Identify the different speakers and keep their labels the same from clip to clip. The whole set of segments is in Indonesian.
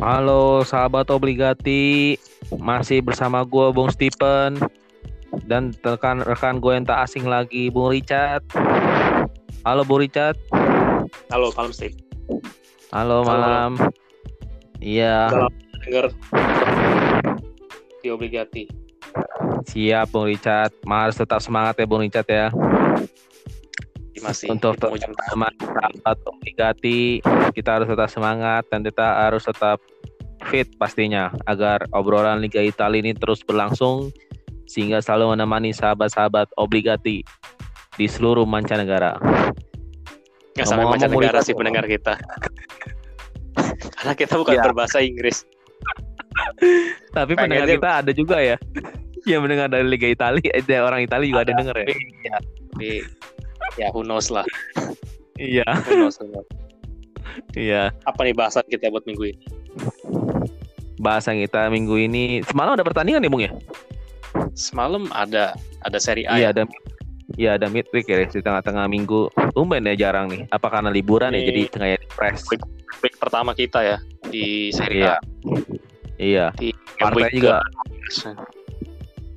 Speaker 1: Halo sahabat obligati, masih bersama gue Bung Stephen dan rekan rekan gue yang tak asing lagi Bung Richard. Halo Bung Richard.
Speaker 2: Halo malam Steve.
Speaker 1: Halo
Speaker 2: Halo,
Speaker 1: malam. Iya,
Speaker 2: Dengar di obligati.
Speaker 1: siap Bung Richard. Harus tetap semangat ya Bung Richard ya.
Speaker 2: Masih
Speaker 1: Untuk
Speaker 2: di penghujung tahun.
Speaker 1: teman sahabat obligati, kita harus tetap semangat dan kita harus tetap fit pastinya agar obrolan Liga Italia ini terus berlangsung sehingga selalu menemani sahabat-sahabat obligati di seluruh mancanegara.
Speaker 2: Nggak sampai mancanegara sih pendengar kita. Karena kita bukan
Speaker 1: Ya.
Speaker 2: berbahasa Inggris.
Speaker 1: Tapi pendengar kita ada juga ya yang mendengar dari Liga Italia, ada orang Italia juga ada denger ya.
Speaker 2: Tapi ya, tapi ya who knows lah.
Speaker 1: Iya,
Speaker 2: Who knows,
Speaker 1: iya.
Speaker 2: Apa nih bahasan kita buat minggu ini?
Speaker 1: Bahasan kita minggu ini semalam ada pertandingan ya, Bung ya?
Speaker 2: Semalam ada ada seri A.
Speaker 1: Iya,
Speaker 2: ya?
Speaker 1: ada Iya ada midweek ya di tengah-tengah minggu. Tumben ya jarang nih. Apa karena liburan ya
Speaker 2: Ini-
Speaker 1: jadi tengah press.
Speaker 2: Week pertama kita ya di seri
Speaker 1: Iya.
Speaker 2: A.
Speaker 1: Iya,
Speaker 2: Di
Speaker 1: partai
Speaker 2: week
Speaker 1: juga
Speaker 2: ke-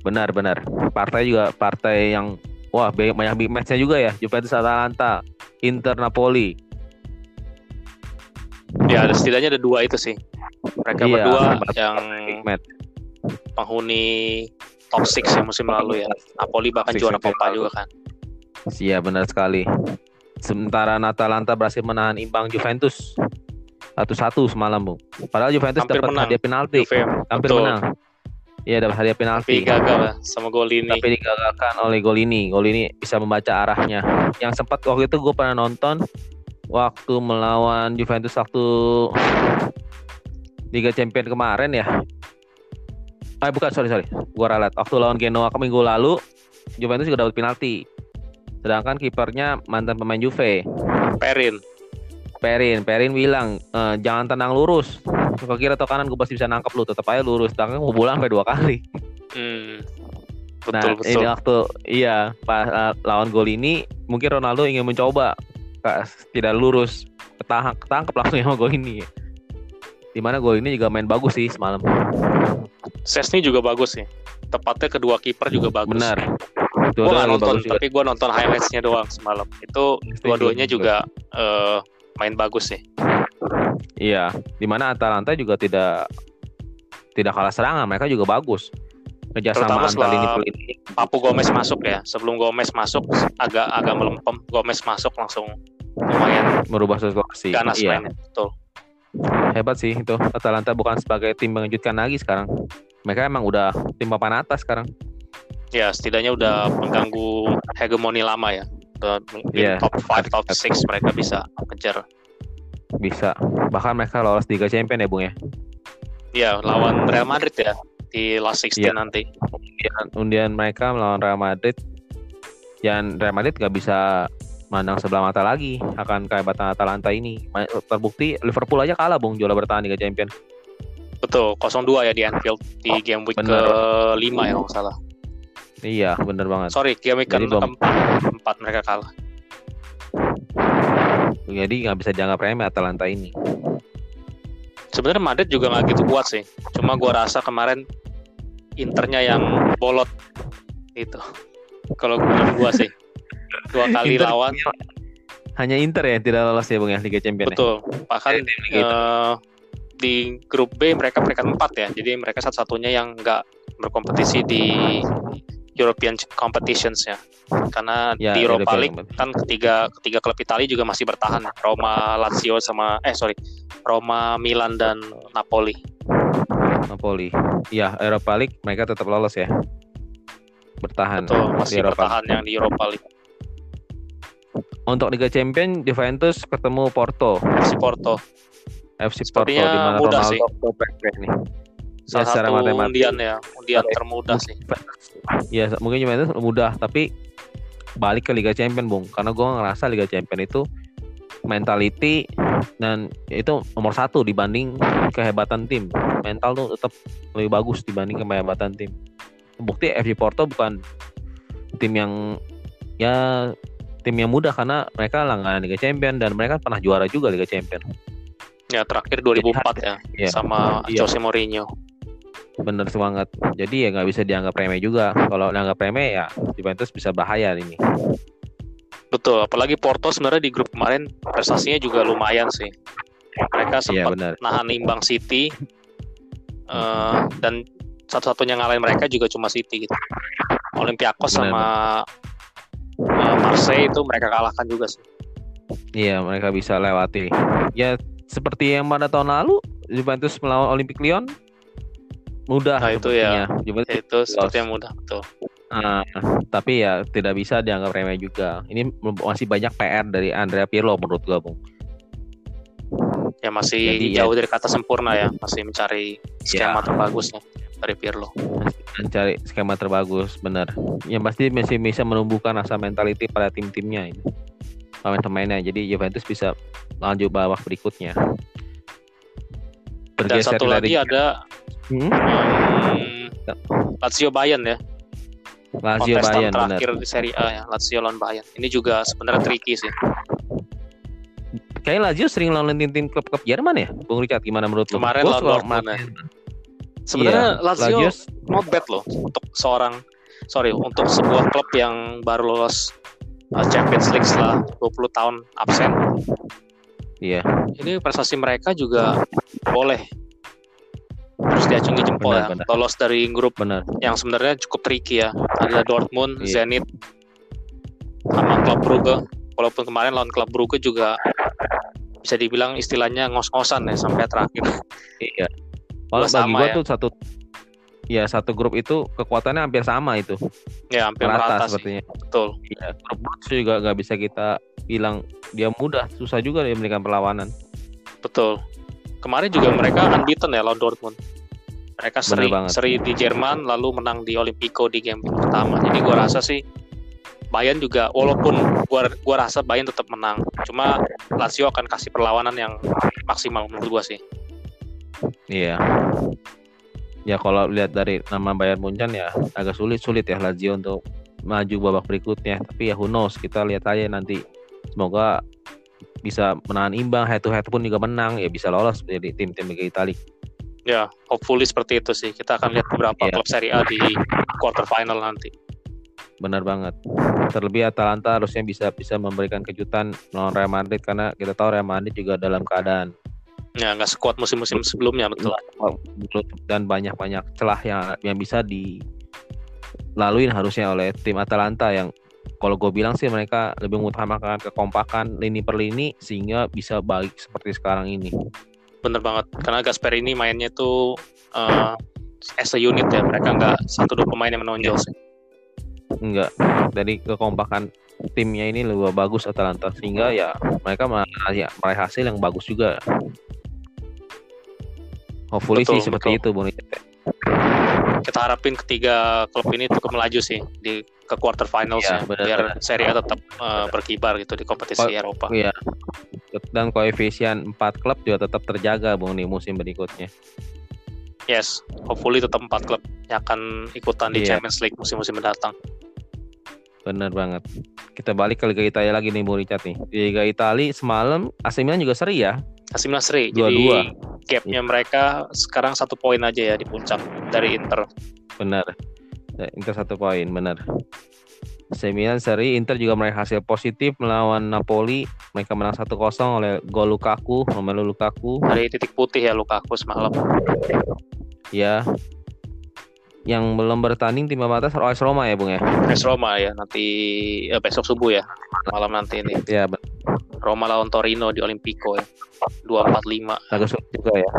Speaker 1: benar-benar. Partai juga partai yang wah banyak big match-nya juga ya. Juventus Atalanta, Inter Napoli.
Speaker 2: Ya ada setidaknya ada dua itu sih. Mereka
Speaker 1: Iya,
Speaker 2: berdua yang
Speaker 1: Big match.
Speaker 2: penghuni top 6 ya musim lalu ya. Napoli bahkan
Speaker 1: Six
Speaker 2: juara Coppa juga kan.
Speaker 1: Iya benar sekali. Sementara Atalanta berhasil menahan imbang Juventus satu-satu semalam, Bung. Padahal Juventus dapat hadiah penalti,
Speaker 2: Juve
Speaker 1: hampir
Speaker 2: betul.
Speaker 1: menang. Iya dapat hadiah
Speaker 2: Tapi
Speaker 1: penalti.
Speaker 2: gagal ya sama gol ini.
Speaker 1: tapi digagalkan oleh Golini. Golini bisa membaca arahnya. Yang sempat waktu itu gue pernah nonton waktu melawan Juventus waktu Liga Champion kemarin ya. Ah bukan sorry sorry, gue ralat. Waktu lawan Genoa ke minggu lalu Juventus juga dapat penalti. Sedangkan kipernya mantan pemain Juve,
Speaker 2: Perin.
Speaker 1: Perin. Perin bilang "Eh, jangan tenang lurus. Ke kiri atau kanan gue pasti bisa nangkep lu, tetap aja lurus. Sedangkan mau bola sampai dua kali.
Speaker 2: Hmm.
Speaker 1: Nah,
Speaker 2: Betul betul.
Speaker 1: ini waktu iya pas uh, lawan gol ini mungkin Ronaldo ingin mencoba Kak, tidak lurus ketangkep langsung sama gol ini. Di mana gol ini juga main bagus sih semalam.
Speaker 2: Sesni juga bagus sih. Tepatnya kedua kiper juga bagus.
Speaker 1: Benar.
Speaker 2: Gue
Speaker 1: lagi
Speaker 2: nonton, tapi gue nonton highlightsnya doang semalam. Itu dua-duanya juga eh, main bagus sih.
Speaker 1: Iya. Di mana Atalanta juga tidak tidak kalah serangan, mereka juga bagus. Kerjasama antar lini lini.
Speaker 2: Papu Gomez masuk ya. Sebelum Gomez masuk agak agak melempem. Gomez masuk langsung lumayan
Speaker 1: merubah situasi.
Speaker 2: ganas
Speaker 1: Iya,
Speaker 2: mainnya. Betul.
Speaker 1: hebat sih itu. Atalanta bukan sebagai tim mengejutkan lagi sekarang. Mereka emang udah tim papan atas sekarang.
Speaker 2: Ya setidaknya udah mengganggu hegemoni lama ya. Mungkin
Speaker 1: Iya.
Speaker 2: top 5, top 6 mereka bisa kejar.
Speaker 1: Bisa. Bahkan mereka lolos di Liga Champion ya, Bung ya.
Speaker 2: Ya lawan Real Madrid ya di last 16
Speaker 1: Iya.
Speaker 2: nanti.
Speaker 1: undian, undian mereka melawan Real Madrid dan Real Madrid gak bisa mandang sebelah mata lagi akan kehebatan Atalanta ini terbukti Liverpool aja kalah bung juara bertahan Liga Champion
Speaker 2: Betul, 0-2 ya di Anfield di
Speaker 1: Oh,
Speaker 2: game week
Speaker 1: bener.
Speaker 2: ke-5 ya kalau salah.
Speaker 1: iya bener banget
Speaker 2: Sorry, game week
Speaker 1: Jadi bom-
Speaker 2: ke-4 empat mereka kalah.
Speaker 1: Jadi nggak bisa dianggap remeh Atalanta ini
Speaker 2: Sebenarnya Madrid juga nggak gitu kuat sih. Cuma gua rasa kemarin Internya yang bolot gitu. Kalau menurut gua sih. Dua kali
Speaker 1: Inter-
Speaker 2: lawan,
Speaker 1: hanya Inter ya tidak lolos ya bung ya Liga Champion ya?
Speaker 2: betul. Bahkan
Speaker 1: itu.
Speaker 2: eh, di grup B mereka peringkat 4 ya. Jadi mereka satu-satunya yang nggak berkompetisi di European competitions ya. Karena
Speaker 1: Ya,
Speaker 2: di Europa
Speaker 1: European
Speaker 2: League kan ketiga ketiga klub Italia juga masih bertahan. Roma Lazio sama eh sorry. Roma Milan dan Napoli.
Speaker 1: Napoli. Iya Europa League mereka tetap lolos ya. Bertahan
Speaker 2: betul
Speaker 1: di
Speaker 2: masih
Speaker 1: Europa
Speaker 2: bertahan yang di Europa League.
Speaker 1: Untuk Liga Champion Juventus ketemu Porto.
Speaker 2: Masih Porto.
Speaker 1: FC Porto di mana Ronaldo
Speaker 2: sih.
Speaker 1: Nih
Speaker 2: salah
Speaker 1: secara
Speaker 2: satu
Speaker 1: matematik.
Speaker 2: undian ya undian
Speaker 1: Oke.
Speaker 2: termudah sih
Speaker 1: Ya mungkin Juventus mudah tapi balik ke Liga Champion bung karena gue ngerasa Liga Champion itu mentality dan itu nomor satu dibanding kehebatan tim mental tuh tetap lebih bagus dibanding kehebatan tim bukti FC Porto bukan tim yang ya tim yang mudah karena mereka langganan Liga Champion dan mereka pernah juara juga Liga Champion
Speaker 2: Ya terakhir 2004 ya,
Speaker 1: Iya.
Speaker 2: sama
Speaker 1: Iya.
Speaker 2: Jose Mourinho.
Speaker 1: Bener banget. Jadi ya nggak bisa dianggap remeh juga. Kalau dianggap remeh ya Juventus bisa bahaya ini.
Speaker 2: Betul, apalagi Porto sebenarnya di grup kemarin prestasinya juga lumayan sih. Mereka
Speaker 1: Iya
Speaker 2: sempat
Speaker 1: benar.
Speaker 2: nahan imbang City eh, dan satu-satunya ngalahin mereka juga cuma City gitu. Olympiakos
Speaker 1: Benar,
Speaker 2: sama eh, Marseille itu mereka kalahkan juga sih.
Speaker 1: Iya mereka bisa lewati. Ya seperti yang pada tahun lalu Juventus melawan Olympic Lyon mudah
Speaker 2: Nah, itu ya.
Speaker 1: Juventus
Speaker 2: Ya, itu seperti yang mudah betul.
Speaker 1: Ah, tapi ya tidak bisa dianggap remeh juga. Ini masih banyak PR dari Andrea Pirlo menurut gua, Bung.
Speaker 2: Ya masih
Speaker 1: Jadi, ya-
Speaker 2: jauh dari kata sempurna ya, masih mencari skema
Speaker 1: Ya.
Speaker 2: terbagusnya dari Pirlo.
Speaker 1: Mencari skema terbagus, benar. Yang pasti masih bisa menumbuhkan rasa mentality pada tim-timnya ini. Pemain-pemainnya. Jadi Juventus bisa lanjut babak berikutnya.
Speaker 2: Dan satu lagi ada
Speaker 1: Hmm?
Speaker 2: hmm, Lazio Bayern ya,
Speaker 1: Lazio
Speaker 2: kontestan
Speaker 1: Bayern
Speaker 2: terakhir di Serie A ya, Lazio lawan Bayern. Ini juga sebenarnya tricky sih.
Speaker 1: Kayaknya Lazio sering lawan tim-tim klub-klub Jerman ya, Bung Richard gimana menurut lu?
Speaker 2: Kemarin lawan Dortmund ya. Sebenarnya
Speaker 1: Iya,
Speaker 2: Lazio
Speaker 1: Lazio
Speaker 2: not bad loh untuk seorang sorry untuk sebuah klub yang baru lolos uh, Champions League setelah 20 tahun absen.
Speaker 1: Iya,
Speaker 2: Ini prestasi mereka juga boleh terus diacungi jempol
Speaker 1: Benar,
Speaker 2: ya.
Speaker 1: benar.
Speaker 2: Lolos dari grup
Speaker 1: benar.
Speaker 2: yang sebenarnya cukup tricky ya. Ada Dortmund,
Speaker 1: Iya.
Speaker 2: Zenit, sama Klub Brugge. Walaupun kemarin lawan Klub Brugge juga bisa dibilang istilahnya ngos-ngosan ya sampai terakhir.
Speaker 1: Iya. Kalau bagi
Speaker 2: sama
Speaker 1: gua
Speaker 2: ya.
Speaker 1: tuh satu ya satu grup itu kekuatannya hampir sama itu.
Speaker 2: Ya hampir
Speaker 1: Rata
Speaker 2: sih.
Speaker 1: sepertinya.
Speaker 2: Betul.
Speaker 1: Iya, grup Brugge juga nggak bisa kita bilang dia mudah, susah juga dia memberikan perlawanan.
Speaker 2: Betul. Kemarin juga mereka unbeaten ya lawan Dortmund. Mereka seri
Speaker 1: banget.
Speaker 2: seri di Jerman lalu menang di Olimpico di game pertama. Jadi gua rasa sih Bayern juga walaupun gua gua rasa Bayern tetap menang. Cuma Lazio akan kasih perlawanan yang maksimal menurut gua sih.
Speaker 1: Iya. Ya kalau lihat dari nama Bayern Munchen ya agak sulit-sulit ya Lazio untuk maju babak berikutnya. Tapi ya who knows, kita lihat aja nanti. Semoga bisa menahan imbang, head to head pun juga menang, ya bisa lolos jadi tim-tim Liga Italia.
Speaker 2: Ya, hopefully seperti itu sih. Kita akan lihat beberapa
Speaker 1: Iya.
Speaker 2: klub Serie A di quarter final nanti.
Speaker 1: Benar banget. Terlebih Atalanta harusnya bisa bisa memberikan kejutan melawan Real Madrid karena kita tahu Real Madrid juga dalam keadaan
Speaker 2: Ya, nggak sekuat musim-musim sebelumnya betul.
Speaker 1: dan banyak-banyak celah yang yang bisa dilaluin harusnya oleh tim Atalanta yang kalau gue bilang sih mereka lebih mengutamakan kekompakan lini per lini sehingga bisa baik seperti sekarang ini.
Speaker 2: Bener banget. Karena Gasperini mainnya tuh eh, as a unit ya. Mereka nggak satu dua pemain yang menonjol sih.
Speaker 1: Enggak dari kekompakan timnya ini lebih bagus Atalanta sehingga ya mereka meraih, meraih hasil yang bagus juga. Hopefully
Speaker 2: Betul,
Speaker 1: sih seperti
Speaker 2: betul.
Speaker 1: itu Bung.
Speaker 2: Kita harapin ketiga klub ini cukup melaju sih di ke quarter finals ya,
Speaker 1: benar,
Speaker 2: biar
Speaker 1: benar.
Speaker 2: Serie A tetap eh, berkibar gitu di kompetisi
Speaker 1: Ko-
Speaker 2: Eropa.
Speaker 1: Iya. Dan koefisien 4 klub juga tetap terjaga Bung nih musim berikutnya.
Speaker 2: Yes, hopefully tetap empat klub yang akan ikutan di
Speaker 1: Iya.
Speaker 2: Champions League musim-musim mendatang.
Speaker 1: Bener banget. Kita balik ke Liga Italia lagi nih Bung Richard nih. Di Liga Italia semalam AC Milan juga seri ya.
Speaker 2: AC Milan seri,
Speaker 1: Dua-dua.
Speaker 2: jadi gapnya mereka sekarang satu poin aja ya di puncak dari Inter.
Speaker 1: Bener. Eh, Inter satu poin, bener. AC Milan seri, Inter juga meraih hasil positif melawan Napoli. Mereka menang 1-0 oleh gol Lukaku, Romelu Lukaku.
Speaker 2: Dari titik putih ya Lukaku semalam.
Speaker 1: Ya. Yang belum bertanding tim batas AS Roma ya Bung ya.
Speaker 2: AS Roma ya nanti ya besok subuh ya malam nanti ini.
Speaker 1: Ya,
Speaker 2: Roma lawan Torino di Olimpico ya. 245.
Speaker 1: agak sulit juga ya.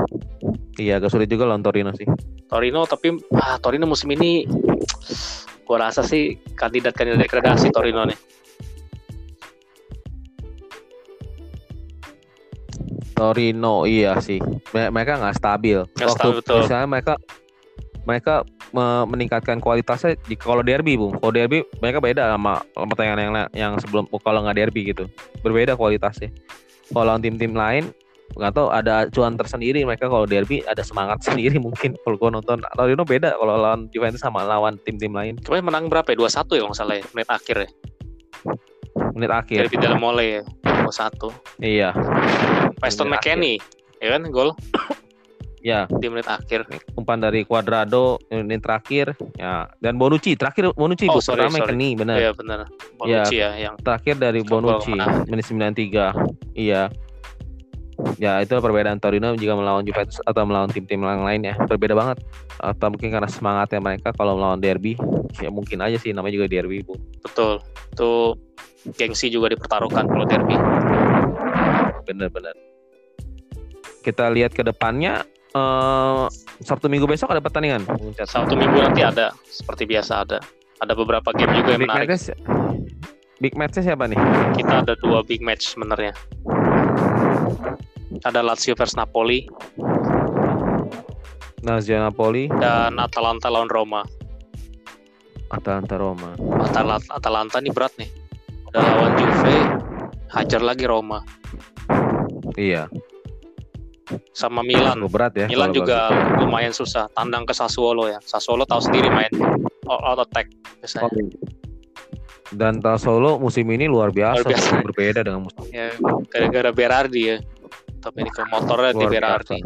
Speaker 1: Iya, agak sulit juga lawan Torino sih.
Speaker 2: Torino tapi ah Torino musim ini gua rasa sih kandidat kandidat degradasi Torino nih.
Speaker 1: Torino iya sih Me- mereka nggak stabil
Speaker 2: Nggak
Speaker 1: waktu
Speaker 2: stabil, betul.
Speaker 1: misalnya mereka mereka me- meningkatkan kualitasnya di kalau derby bung kalau derby mereka beda sama pertandingan yang yang sebelum kalau nggak derby gitu berbeda kualitasnya kalau lawan tim-tim lain nggak tahu ada acuan tersendiri mereka kalau derby ada semangat sendiri mungkin kalau gua nonton Torino beda kalau lawan Juventus sama lawan tim-tim lain
Speaker 2: Kemarin menang berapa ya? 2-1 ya kalau salah ya, menit akhir ya.
Speaker 1: menit akhir
Speaker 2: Dari Vidal Mole ya. 2-1.
Speaker 1: iya
Speaker 2: Weston. McKennie ya kan gol
Speaker 1: Ya,
Speaker 2: di menit akhir.
Speaker 1: umpan dari Cuadrado ini terakhir ya dan Bonucci terakhir Bonucci
Speaker 2: Oh, sorry,
Speaker 1: pertama
Speaker 2: sorry.
Speaker 1: keni benar.
Speaker 2: Iya benar. Bonucci ya yang
Speaker 1: Terakhir dari Bonucci menit 93. Iya. Ya itu perbedaan Torino jika melawan Juventus atau melawan tim-tim yang lain ya berbeda banget atau mungkin karena semangatnya mereka kalau melawan derby ya mungkin aja sih namanya juga derby bu
Speaker 2: betul. Itu gengsi juga dipertaruhkan kalau derby.
Speaker 1: bener-bener kita lihat ke depannya eh Sabtu Minggu besok ada pertandingan Cat.
Speaker 2: Sabtu Minggu nanti ada seperti biasa ada. Ada beberapa game juga yang
Speaker 1: big
Speaker 2: menarik.
Speaker 1: match big match siapa nih
Speaker 2: Kita ada dua big match sebenarnya. Ada Lazio versus Napoli
Speaker 1: Lazio Napoli
Speaker 2: dan Atalanta lawan Roma.
Speaker 1: Atalanta Roma
Speaker 2: Atalanta, Atalanta nih berat nih. Udah lawan Juve, hajar lagi Roma
Speaker 1: iya
Speaker 2: sama Milan.
Speaker 1: cukup berat ya
Speaker 2: Milan juga lumayan susah. Tandang ke Sassuolo ya. Sassuolo tahu sendiri main all out attack biasanya.
Speaker 1: bagus. dan Solo musim ini luar biasa,
Speaker 2: Luar biasa.
Speaker 1: berbeda dengan musim
Speaker 2: Ya gara-gara Berardi ya. Tapi ini ke motornya di
Speaker 1: Luar
Speaker 2: Berardi.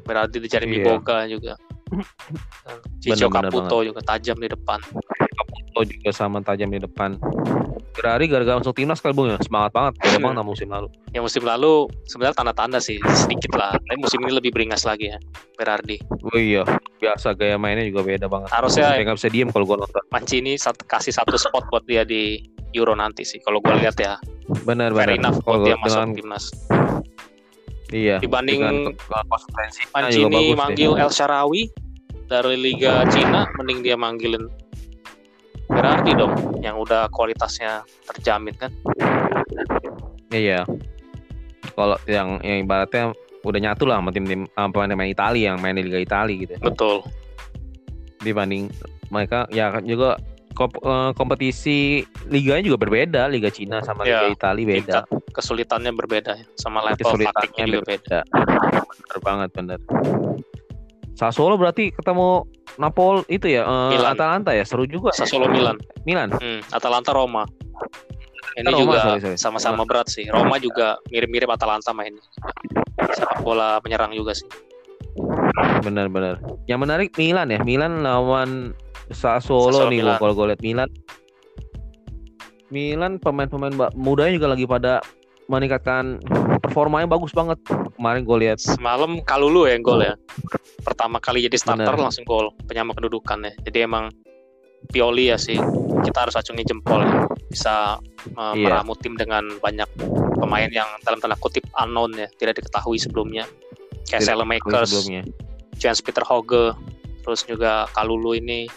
Speaker 2: Berardi di Jeremy
Speaker 1: Iya.
Speaker 2: Boga juga. Ciccio Caputo juga tajam di depan.
Speaker 1: Caputo juga sama tajam di depan Ferrari gara-gara masuk timnas kali bung ya semangat banget beda
Speaker 2: Hmm.
Speaker 1: banget musim lalu
Speaker 2: Yang musim lalu sebenarnya tanda-tanda sih sedikit lah. Tapi musim ini lebih beringas lagi ya Berardi.
Speaker 1: oh iya biasa gaya mainnya juga beda banget
Speaker 2: Harusnya
Speaker 1: saya nggak bisa diem kalau gua nonton
Speaker 2: Mancini sat- kasih satu spot buat dia di Euro nanti sih. Kalau gue lihat ya,
Speaker 1: benar benar
Speaker 2: enough
Speaker 1: kalau
Speaker 2: buat dia
Speaker 1: dengan
Speaker 2: masuk timnas.
Speaker 1: iya
Speaker 2: Dibanding
Speaker 1: bagus deh.
Speaker 2: manggil El Sharawi dari Liga Cina, mending dia manggilin Berardi dong, yang udah kualitasnya terjamin kan.
Speaker 1: iya. Kalau yang yang ibaratnya udah nyatu lah sama tim-tim pemain-pemain Italia yang main di Liga Italia gitu
Speaker 2: Betul.
Speaker 1: dibanding mereka ya kan juga eh, kompetisi liganya juga berbeda. Liga Cina sama
Speaker 2: Ya,
Speaker 1: Liga Italia beda.
Speaker 2: kesulitannya berbeda ya, sama level
Speaker 1: kesulitannya
Speaker 2: juga beda.
Speaker 1: bener banget bener Sassuolo berarti ketemu Napol itu ya eh,
Speaker 2: Milan.
Speaker 1: Atalanta ya seru juga.
Speaker 2: Sassuolo Milan,
Speaker 1: Milan
Speaker 2: hmm, Atalanta Roma. Ini
Speaker 1: Roma,
Speaker 2: juga
Speaker 1: sorry, sorry.
Speaker 2: sama-sama berat sih. Roma juga mirip-mirip Atalanta mainnya. Sepak bola penyerang juga sih.
Speaker 1: bener-bener yang menarik Milan ya Milan lawan Sassuolo
Speaker 2: Sassuolo
Speaker 1: nih
Speaker 2: Milan.
Speaker 1: Kalau gue lihat Milan Milan pemain-pemain mudanya juga lagi pada meningkatkan performanya bagus banget kemarin gue lihat
Speaker 2: Semalam Kalulu ya yang gol ya. Pertama kali jadi starter
Speaker 1: Bener.
Speaker 2: langsung gol, penyama kedudukan ya. Jadi emang Pioli ya sih. Kita harus acungi jempol ya. Bisa uh,
Speaker 1: Iya.
Speaker 2: meramu tim dengan banyak pemain yang dalam tanda kutip unknown ya, tidak diketahui sebelumnya. Kayak Selemakers,
Speaker 1: sebelumnya
Speaker 2: Jens Peter Hoge, terus juga Kalulu ini.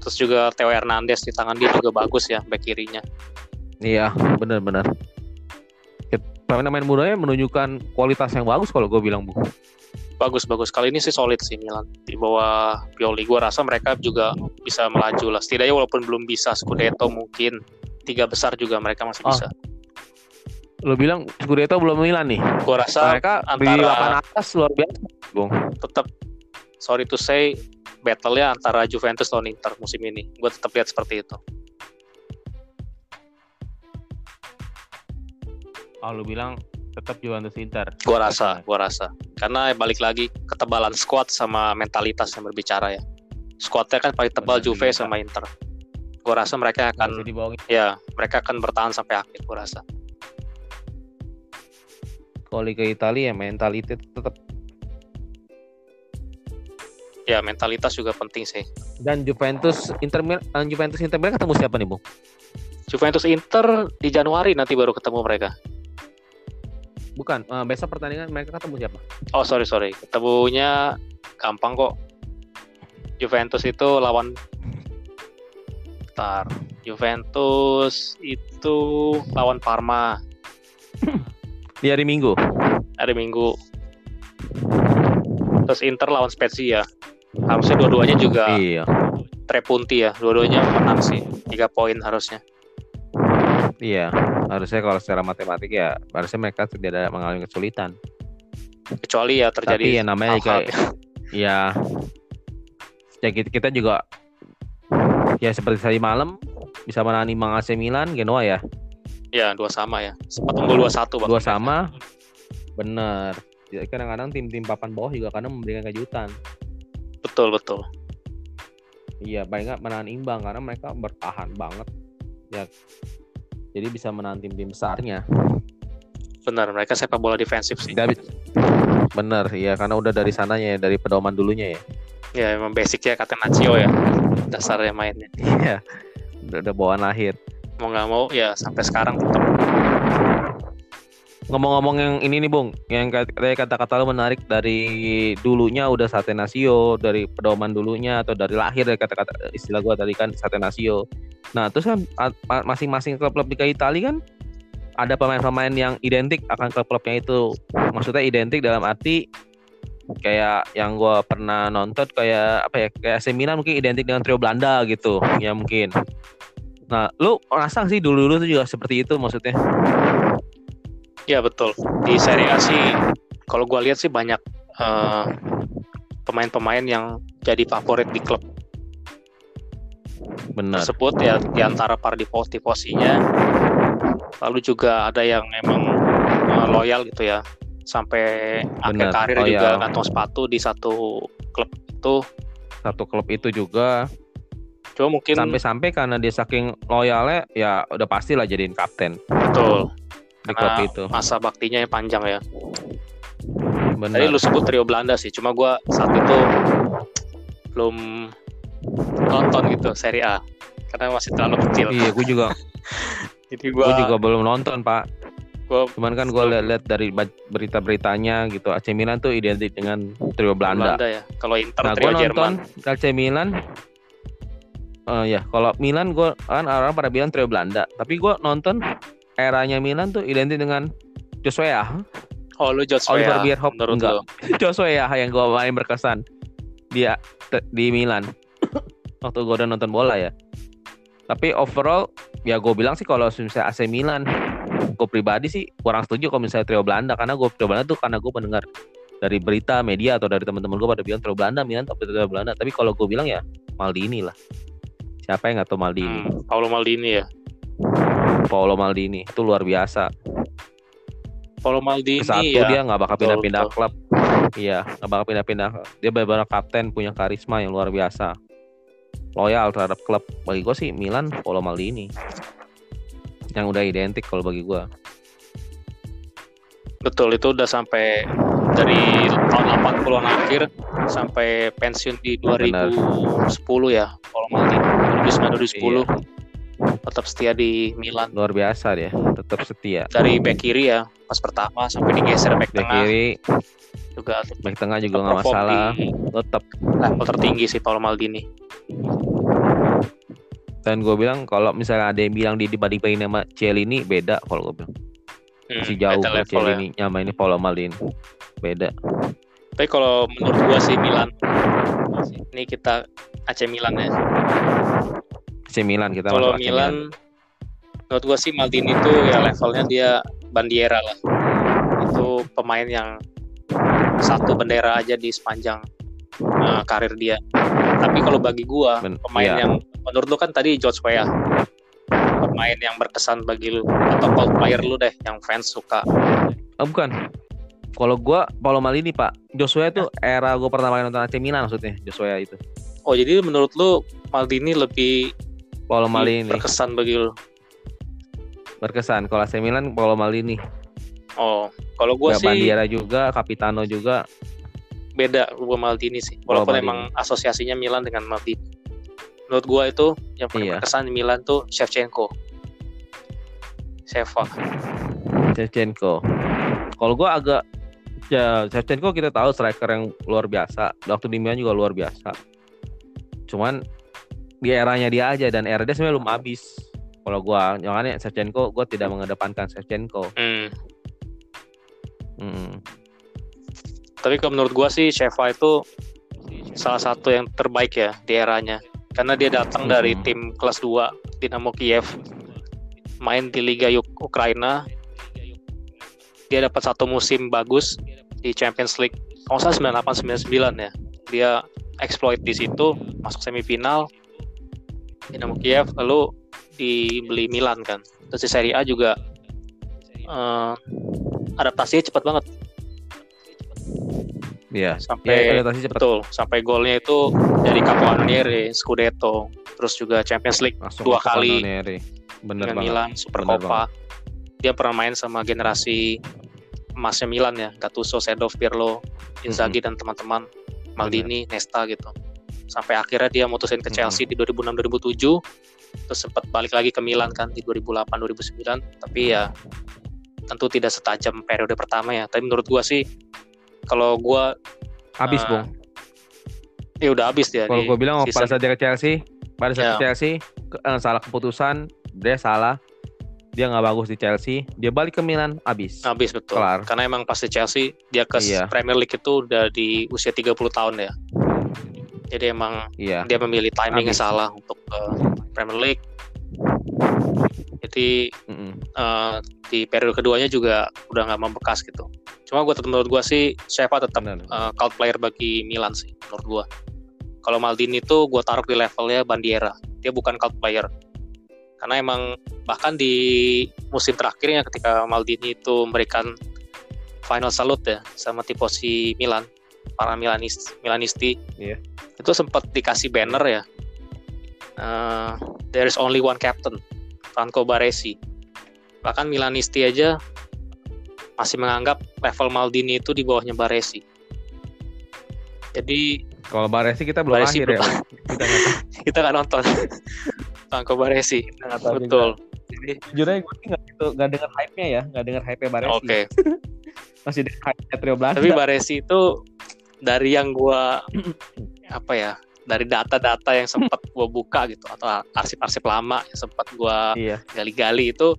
Speaker 2: Terus juga Theo Hernandez di tangan dia juga bagus ya back kirinya.
Speaker 1: iya bener-bener pemain-pemain mudanya menunjukkan kualitas yang bagus kalau gue bilang bu
Speaker 2: Bagus bagus. Kali ini sih solid sih Milan di bawah Pioli. Gua rasa mereka juga bisa melaju lah. Setidaknya walaupun belum bisa Scudetto mungkin tiga besar juga mereka masih
Speaker 1: Oh,
Speaker 2: bisa.
Speaker 1: lo bilang Scudetto belum Milan nih
Speaker 2: Gua rasa
Speaker 1: mereka di
Speaker 2: antara-
Speaker 1: papan atas luar biasa Bung
Speaker 2: tetap sorry to say battle-nya antara Juventus lawan Inter musim ini. Gue tetap lihat seperti itu.
Speaker 1: Oh lo bilang tetap Juventus Inter
Speaker 2: Gua rasa, gua rasa. Karena balik lagi ketebalan squad sama mentalitas yang berbicara ya. Squadnya kan paling tebal
Speaker 1: Benar
Speaker 2: Juve
Speaker 1: juga.
Speaker 2: sama Inter. Gua rasa mereka
Speaker 1: Nggak
Speaker 2: akan ya mereka akan bertahan sampai akhir gua rasa.
Speaker 1: kalau Liga Italia ya mentalitas tetap
Speaker 2: Ya mentalitas juga penting sih.
Speaker 1: dan Juventus Inter Mil- eh, Juventus Inter Milan ketemu siapa nih Bung
Speaker 2: Juventus Inter di Januari nanti baru ketemu mereka.
Speaker 1: Bukan eh, besok pertandingan mereka ketemu siapa
Speaker 2: Oh sorry sorry, ketemunya gampang kok. Juventus itu lawan Bentar. Juventus itu lawan Parma
Speaker 1: di hari Minggu
Speaker 2: hari Minggu. Terus Inter lawan Spezia. Harusnya dua-duanya juga
Speaker 1: iya
Speaker 2: tre punti ya. Dua-duanya menang sih. Tiga poin harusnya.
Speaker 1: Iya harusnya kalau secara matematik ya harusnya mereka tidak ada mengalami kesulitan
Speaker 2: Kecuali ya terjadi
Speaker 1: tapi ya namanya kayak ya ya kita, juga ya seperti tadi malam bisa menangani Mang AC Milan Genoa ya
Speaker 2: ya dua sama ya. Sempat unggul dua satu
Speaker 1: dua sama bener Ya, kadang-kadang tim-tim papan bawah juga kadang memberikan kejutan.
Speaker 2: Betul betul.
Speaker 1: Iya, nggak menahan imbang karena mereka bertahan banget. Ya, jadi bisa menahan tim-tim besarnya.
Speaker 2: Benar, mereka sepak bola defensif sih.
Speaker 1: Dari, bener, ya karena udah dari sananya ya, dari pedoman dulunya ya.
Speaker 2: Ya emang basicnya kata Nacio ya, dasarnya mainnya.
Speaker 1: Iya, udah, udah bawaan lahir.
Speaker 2: Mau nggak mau ya sampai sekarang tetap
Speaker 1: Ngomong-ngomong yang ini nih Bung, yang kayak kata-kata lu menarik dari dulunya udah Sate Nasio, dari pedoman dulunya atau dari lahir dari kata-kata istilah gua tadi kan Sate Nasio. Nah, terus kan masing-masing klub-klub Liga Italia kan ada pemain-pemain yang identik akan klub-klubnya itu. Maksudnya identik dalam arti kayak yang gua pernah nonton kayak apa ya kayak Milan mungkin identik dengan trio Belanda gitu ya mungkin nah lu rasa nggak sih dulu dulu tuh juga seperti itu maksudnya
Speaker 2: Ya betul. Di Serie A sih, kalau gue lihat sih banyak eh, pemain-pemain yang jadi favorit di klub
Speaker 1: benar
Speaker 2: tersebut ya di antara para tifosi-tifosinya. Lalu juga ada yang emang eh, loyal gitu ya, sampai akhir
Speaker 1: Benar,
Speaker 2: karir
Speaker 1: loyal.
Speaker 2: juga kantong sepatu di satu klub itu.
Speaker 1: satu klub itu juga
Speaker 2: Cuma mungkin
Speaker 1: sampai-sampai karena dia saking loyalnya ya udah pastilah jadiin kapten
Speaker 2: betul Karena
Speaker 1: itu
Speaker 2: masa baktinya yang panjang ya. Tadi
Speaker 1: benar
Speaker 2: lu sebut trio Belanda sih, cuma gua saat itu belum nonton gitu Serie A karena masih terlalu kecil.
Speaker 1: iya gue juga
Speaker 2: Jadi
Speaker 1: gue
Speaker 2: gua
Speaker 1: juga belum nonton pak
Speaker 2: gua
Speaker 1: cuman kan gue lihat dari berita-beritanya gitu AC Milan tuh identik dengan trio Belanda
Speaker 2: Belanda ya. Kalau Inter
Speaker 1: Nah, gue
Speaker 2: trio
Speaker 1: nonton
Speaker 2: Jerman.
Speaker 1: AC Milan. eh ya, kalau Milan gue kan orang pada bilang trio Belanda, tapi gue nonton eranya Milan tuh identik dengan Joshua,
Speaker 2: Oh lu Joshua
Speaker 1: Oliver Bierhoff
Speaker 2: menurut
Speaker 1: enggak. Joshua yang gue paling berkesan. Dia di Milan. Waktu gue udah nonton bola ya. Tapi overall ya gue bilang sih kalau misalnya AC Milan, gue pribadi sih kurang setuju kalau misalnya trio Belanda. Karena gue trio Belanda tuh karena gue mendengar dari berita media atau dari teman-teman gue pada bilang trio Belanda Milan tapi trio Belanda. Tapi kalau gue bilang ya Maldini lah. Siapa yang nggak tahu Maldini?
Speaker 2: Hmm, Paolo Maldini ya.
Speaker 1: Paolo Maldini. Itu luar biasa.
Speaker 2: Paolo Maldini
Speaker 1: satu
Speaker 2: ya.
Speaker 1: dia nggak bakal pindah-pindah klub. Iya nggak bakal pindah-pindah. Dia benar-benar kapten punya karisma yang luar biasa. Loyal terhadap klub. Bagi gue sih Milan Paolo Maldini. Yang udah identik kalau bagi gue
Speaker 2: Betul itu udah sampai dari tahun 80-an akhir sampai pensiun di 2010 ya Paolo Maldini. 2009 2010
Speaker 1: Iya.
Speaker 2: Tetap setia di Milan.
Speaker 1: Luar biasa dia tetap setia.
Speaker 2: Dari back kiri ya pas pertama sampai digeser back
Speaker 1: back
Speaker 2: tengah.
Speaker 1: kiri.
Speaker 2: Juga
Speaker 1: back tengah juga nggak masalah.
Speaker 2: di
Speaker 1: tetap.
Speaker 2: level tertinggi sih Paolo Maldini.
Speaker 1: Dan gue bilang kalau misalnya ada yang bilang di dibanding sama Cielini beda kalau gue bilang.
Speaker 2: Hmm,
Speaker 1: masih jauh
Speaker 2: beda
Speaker 1: kalau
Speaker 2: level ya.
Speaker 1: Cielini nyama ini Paolo Maldini. Beda.
Speaker 2: Tapi kalau menurut gua sih Milan ini kita AC Milan ya.
Speaker 1: AC Milan kita
Speaker 2: Kalau
Speaker 1: masuk AC
Speaker 2: Milan menurut gua sih Maldini itu ya levelnya dia bandiera lah. Itu pemain yang satu bendera aja di sepanjang eh, karir dia. Tapi kalau bagi gua
Speaker 1: Ben-
Speaker 2: pemain
Speaker 1: iya.
Speaker 2: yang menurut lu kan tadi George Weah pemain yang berkesan bagi lu atau cult player lu deh yang fans suka
Speaker 1: Oh, bukan. Kalau gua Paolo Maldini Pak, Joshua itu era gua pertama kali nonton AC Milan maksudnya Joshua itu.
Speaker 2: oh jadi menurut lu Maldini lebih
Speaker 1: Paolo Maldini
Speaker 2: berkesan bagi lu
Speaker 1: berkesan. Kalau AC Milan Paolo Maldini.
Speaker 2: oh kalau gua
Speaker 1: Gak
Speaker 2: sih
Speaker 1: Bandiera juga, Capitano juga.
Speaker 2: beda gua Maldini sih walaupun
Speaker 1: Maldini.
Speaker 2: emang asosiasinya Milan dengan Maldini menurut gua itu yang paling
Speaker 1: Iya.
Speaker 2: berkesan di Milan tuh Shevchenko Sheva
Speaker 1: Shevchenko. Kalau gua agak ya Shevchenko kita tahu striker yang luar biasa. Waktu di Milan juga luar biasa. Cuman di eranya dia aja dan era dia sebenarnya belum habis. Kalau gua, makanya Shevchenko gua tidak mengedepankan Shevchenko.
Speaker 2: hmm.
Speaker 1: Hmm.
Speaker 2: tapi kalau menurut gua sih Sheva itu salah satu yang terbaik ya di eranya karena dia datang dari
Speaker 1: Mhm.
Speaker 2: tim kelas 2 Dinamo Kiev main di Liga Uk- Ukraina dia dapat satu musim bagus di Champions League kalau nggak salah 98 99 ya dia exploit di situ masuk semifinal Dinamo Kiev lalu dibeli Milan kan terus di Serie A juga eh, adaptasinya cepat banget
Speaker 1: Iya.
Speaker 2: Sampai
Speaker 1: Ya, adaptasi cepat.
Speaker 2: betul, sampai golnya itu dari Capocannoniere, Scudetto, terus juga Champions League
Speaker 1: Masuk
Speaker 2: dua kali.
Speaker 1: Bener
Speaker 2: dengan
Speaker 1: banget.
Speaker 2: Milan, Super
Speaker 1: Bener
Speaker 2: Coppa. Dia pernah main sama generasi emasnya Milan ya, Gattuso, Seedorf, Pirlo, Inzaghi dan teman-teman, Maldini, Nesta gitu. Sampai akhirnya dia mutusin ke. Chelsea di 2006-2007, terus sempat balik lagi ke Milan kan di 2008-2009, tapi ya tentu tidak setajam periode pertama ya. Tapi menurut gua sih kalau gua
Speaker 1: Habis,
Speaker 2: Eh,
Speaker 1: Bung.
Speaker 2: ya udah habis dia
Speaker 1: Kalau
Speaker 2: di
Speaker 1: gue bilang
Speaker 2: season.
Speaker 1: pada saat dia ke Chelsea, pada saat
Speaker 2: Ya.
Speaker 1: ke Chelsea ke- eh, salah keputusan, dia salah. Dia nggak bagus di Chelsea, dia balik ke Milan, habis.
Speaker 2: habis betul.
Speaker 1: Kelar.
Speaker 2: Karena emang pasti Chelsea dia ke
Speaker 1: Iya.
Speaker 2: Premier League itu udah di usia 30 tahun ya. Jadi emang
Speaker 1: Iya.
Speaker 2: dia memilih timingnya
Speaker 1: Habis.
Speaker 2: salah untuk ke Premier League. Jadi
Speaker 1: Mm-mm.
Speaker 2: eh, di periode keduanya juga udah nggak membekas gitu. Cuma gue menurut gue sih Sheva tetap
Speaker 1: Benar.
Speaker 2: eh, cult player bagi Milan sih menurut gue. Kalau Maldini itu gue taruh di levelnya Bandiera. Dia bukan cult player. Karena emang bahkan di musim terakhirnya ketika Maldini itu memberikan final salute ya sama tifosi Milan, para Milanis, Milanisti.
Speaker 1: Iya.
Speaker 2: Itu sempat dikasih banner ya. Eh, there is only one captain, Franco Baresi. Bahkan Milanisti aja masih menganggap level Maldini itu di bawahnya Baresi. Jadi
Speaker 1: Kalau Baresi kita belum
Speaker 2: Baresi belum.
Speaker 1: ya. Kita nggak tahu.
Speaker 2: kita nggak nonton Franco Baresi.
Speaker 1: Nggak tahu juga.
Speaker 2: Betul. Jadi
Speaker 1: Jujur aja gue nggak gitu, nggak denger hype-nya ya, nggak denger hype-nya Baresi.
Speaker 2: oke.
Speaker 1: Masih denger hype-nya Trio Belanda.
Speaker 2: Tapi Baresi itu dari yang gua apa ya? Dari data-data yang sempat gua buka gitu atau arsip-arsip lama yang sempat gua
Speaker 1: Iya.
Speaker 2: gali-gali itu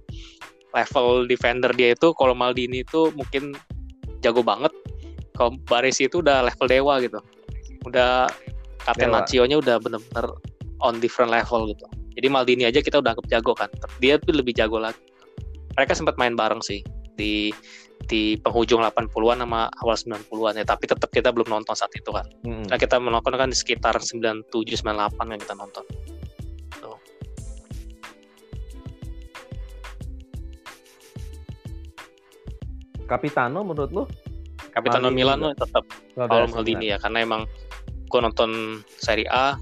Speaker 2: level defender dia itu kalau Maldini itu mungkin jago banget. Kalau Baresi itu udah level dewa gitu. Udah. Catenaccio-nya udah bener-bener on different level gitu. Jadi Maldini aja kita udah anggap jago kan. Dia tuh lebih jago lagi. Mereka sempat main bareng sih di di penghujung 80-an sama awal 90-an ya, tapi tetap kita belum nonton saat itu kan.
Speaker 1: Mm-mm.
Speaker 2: Nah, kita menonton kan di sekitar 97 98 kan kita nonton.
Speaker 1: Capitano menurut lu?
Speaker 2: Capitano Milan
Speaker 1: juga.
Speaker 2: tuh tetap Paolo Maldini ya karena emang gue nonton Serie A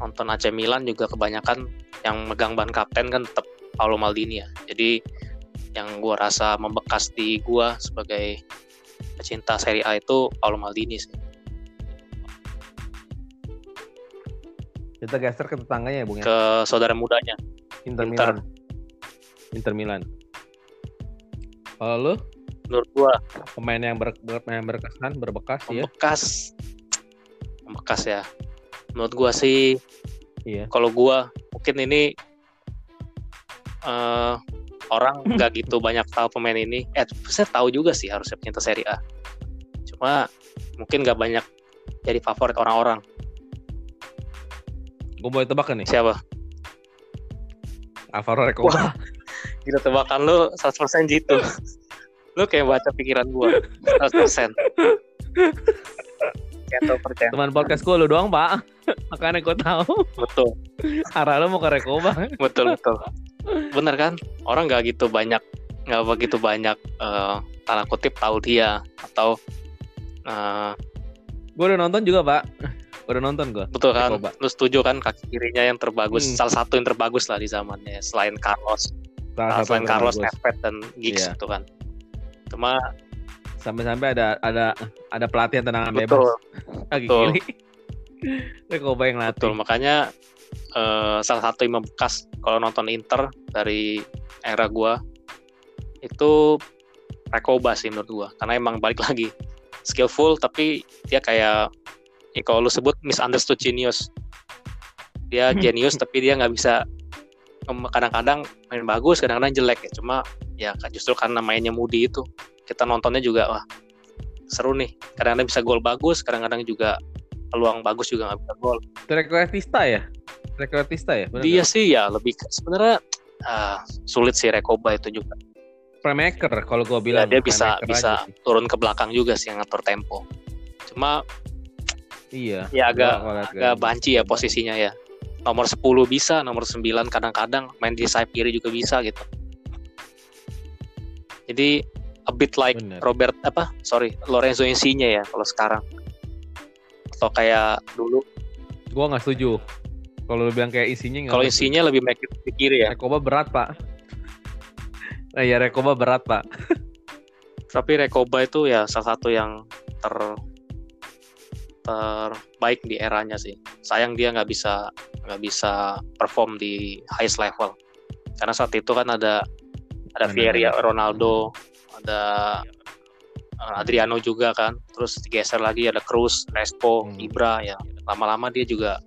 Speaker 2: nonton AC Milan juga kebanyakan yang megang ban kapten kan tetap Paolo Maldini ya jadi yang gue rasa membekas di gue sebagai pecinta Serie A itu Paolo Maldini sih
Speaker 1: Kita geser ke tetangganya ya, Bung ya.
Speaker 2: ke saudara mudanya
Speaker 1: Inter
Speaker 2: Inter.
Speaker 1: Milan. Inter Milan. Kalau lu
Speaker 2: menurut gue
Speaker 1: pemain yang ber, pemain yang berkesan, berbekas ya?
Speaker 2: membekas membekas ya menurut gue sih
Speaker 1: Iya.
Speaker 2: kalau gue mungkin ini eh, orang nggak gitu banyak tahu pemain ini eh saya tahu juga sih harusnya penyintas Serie A cuma mungkin nggak banyak jadi favorit orang-orang
Speaker 1: Gue boleh tebak nih.
Speaker 2: siapa
Speaker 1: Alvaro Recoba.
Speaker 2: Wah. Gila tebakan lu 100% gitu lu kayak baca pikiran gue 100% Kayak percaya
Speaker 1: Teman podcast gue lu doang, Pak. Makanya gue tahu
Speaker 2: betul
Speaker 1: arah lu mau ke Recoba.
Speaker 2: betul betul bener kan orang nggak gitu banyak nggak begitu banyak eh, tanda kutip tahu dia atau eh,
Speaker 1: gue udah nonton juga, Pak. Udah nonton gue.
Speaker 2: betul kan
Speaker 1: Recoba.
Speaker 2: lu setuju kan kaki kirinya yang terbagus
Speaker 1: Hmm.
Speaker 2: salah satu yang terbagus lah di zamannya selain Carlos
Speaker 1: Salah satu
Speaker 2: selain Carlos. Nedved dan Giggs
Speaker 1: Iya.
Speaker 2: itu kan cuma
Speaker 1: Sampai-sampai ada ada ada pelatihan tendangan
Speaker 2: betul
Speaker 1: bebas. Lagi
Speaker 2: betul.
Speaker 1: gini. Recoba yang latih.
Speaker 2: betul makanya eh, salah satu yang membekas kalau nonton Inter dari era gua itu Recoba sih menurut gua karena emang balik lagi skillful tapi dia kayak ya kalau lu sebut misunderstood genius dia genius tapi dia nggak bisa kadang-kadang main bagus kadang-kadang jelek ya cuma ya kan justru karena mainnya Moody itu kita nontonnya juga wah seru nih kadang-kadang bisa gol bagus kadang-kadang juga peluang bagus juga nggak bisa gol
Speaker 1: Trequartista ya? Trequartista ya? Bener
Speaker 2: dia
Speaker 1: nggak?
Speaker 2: sih ya lebih sebenarnya ah, sulit sih Rekoba itu juga
Speaker 1: playmaker kalau gue
Speaker 2: ya,
Speaker 1: bilang.
Speaker 2: dia bisa bisa turun ke belakang juga sih ngatur tempo cuma
Speaker 1: Iya.
Speaker 2: ya agak agak banci ya posisinya ya nomor 10 bisa nomor 9 kadang-kadang main di sayap kiri juga bisa gitu jadi a bit like
Speaker 1: Bener.
Speaker 2: Robert apa sorry Lorenzo Insigne ya kalau sekarang atau kayak dulu
Speaker 1: Gue nggak setuju. Kalau lu bilang kayak isinya
Speaker 2: kalau. Insigne lebih make it di kiri ya
Speaker 1: Rekoba berat pak. Nah ya Rekoba berat pak.
Speaker 2: tapi Rekoba itu ya salah satu yang ter terbaik di eranya sih sayang dia nggak bisa nggak bisa perform di highest level karena saat itu kan ada ada
Speaker 1: benar.
Speaker 2: Ronaldo ada uh, Adriano juga kan. Terus digeser lagi ada Cruz, Respo,
Speaker 1: Hmm.
Speaker 2: Ibra ya. Lama-lama dia juga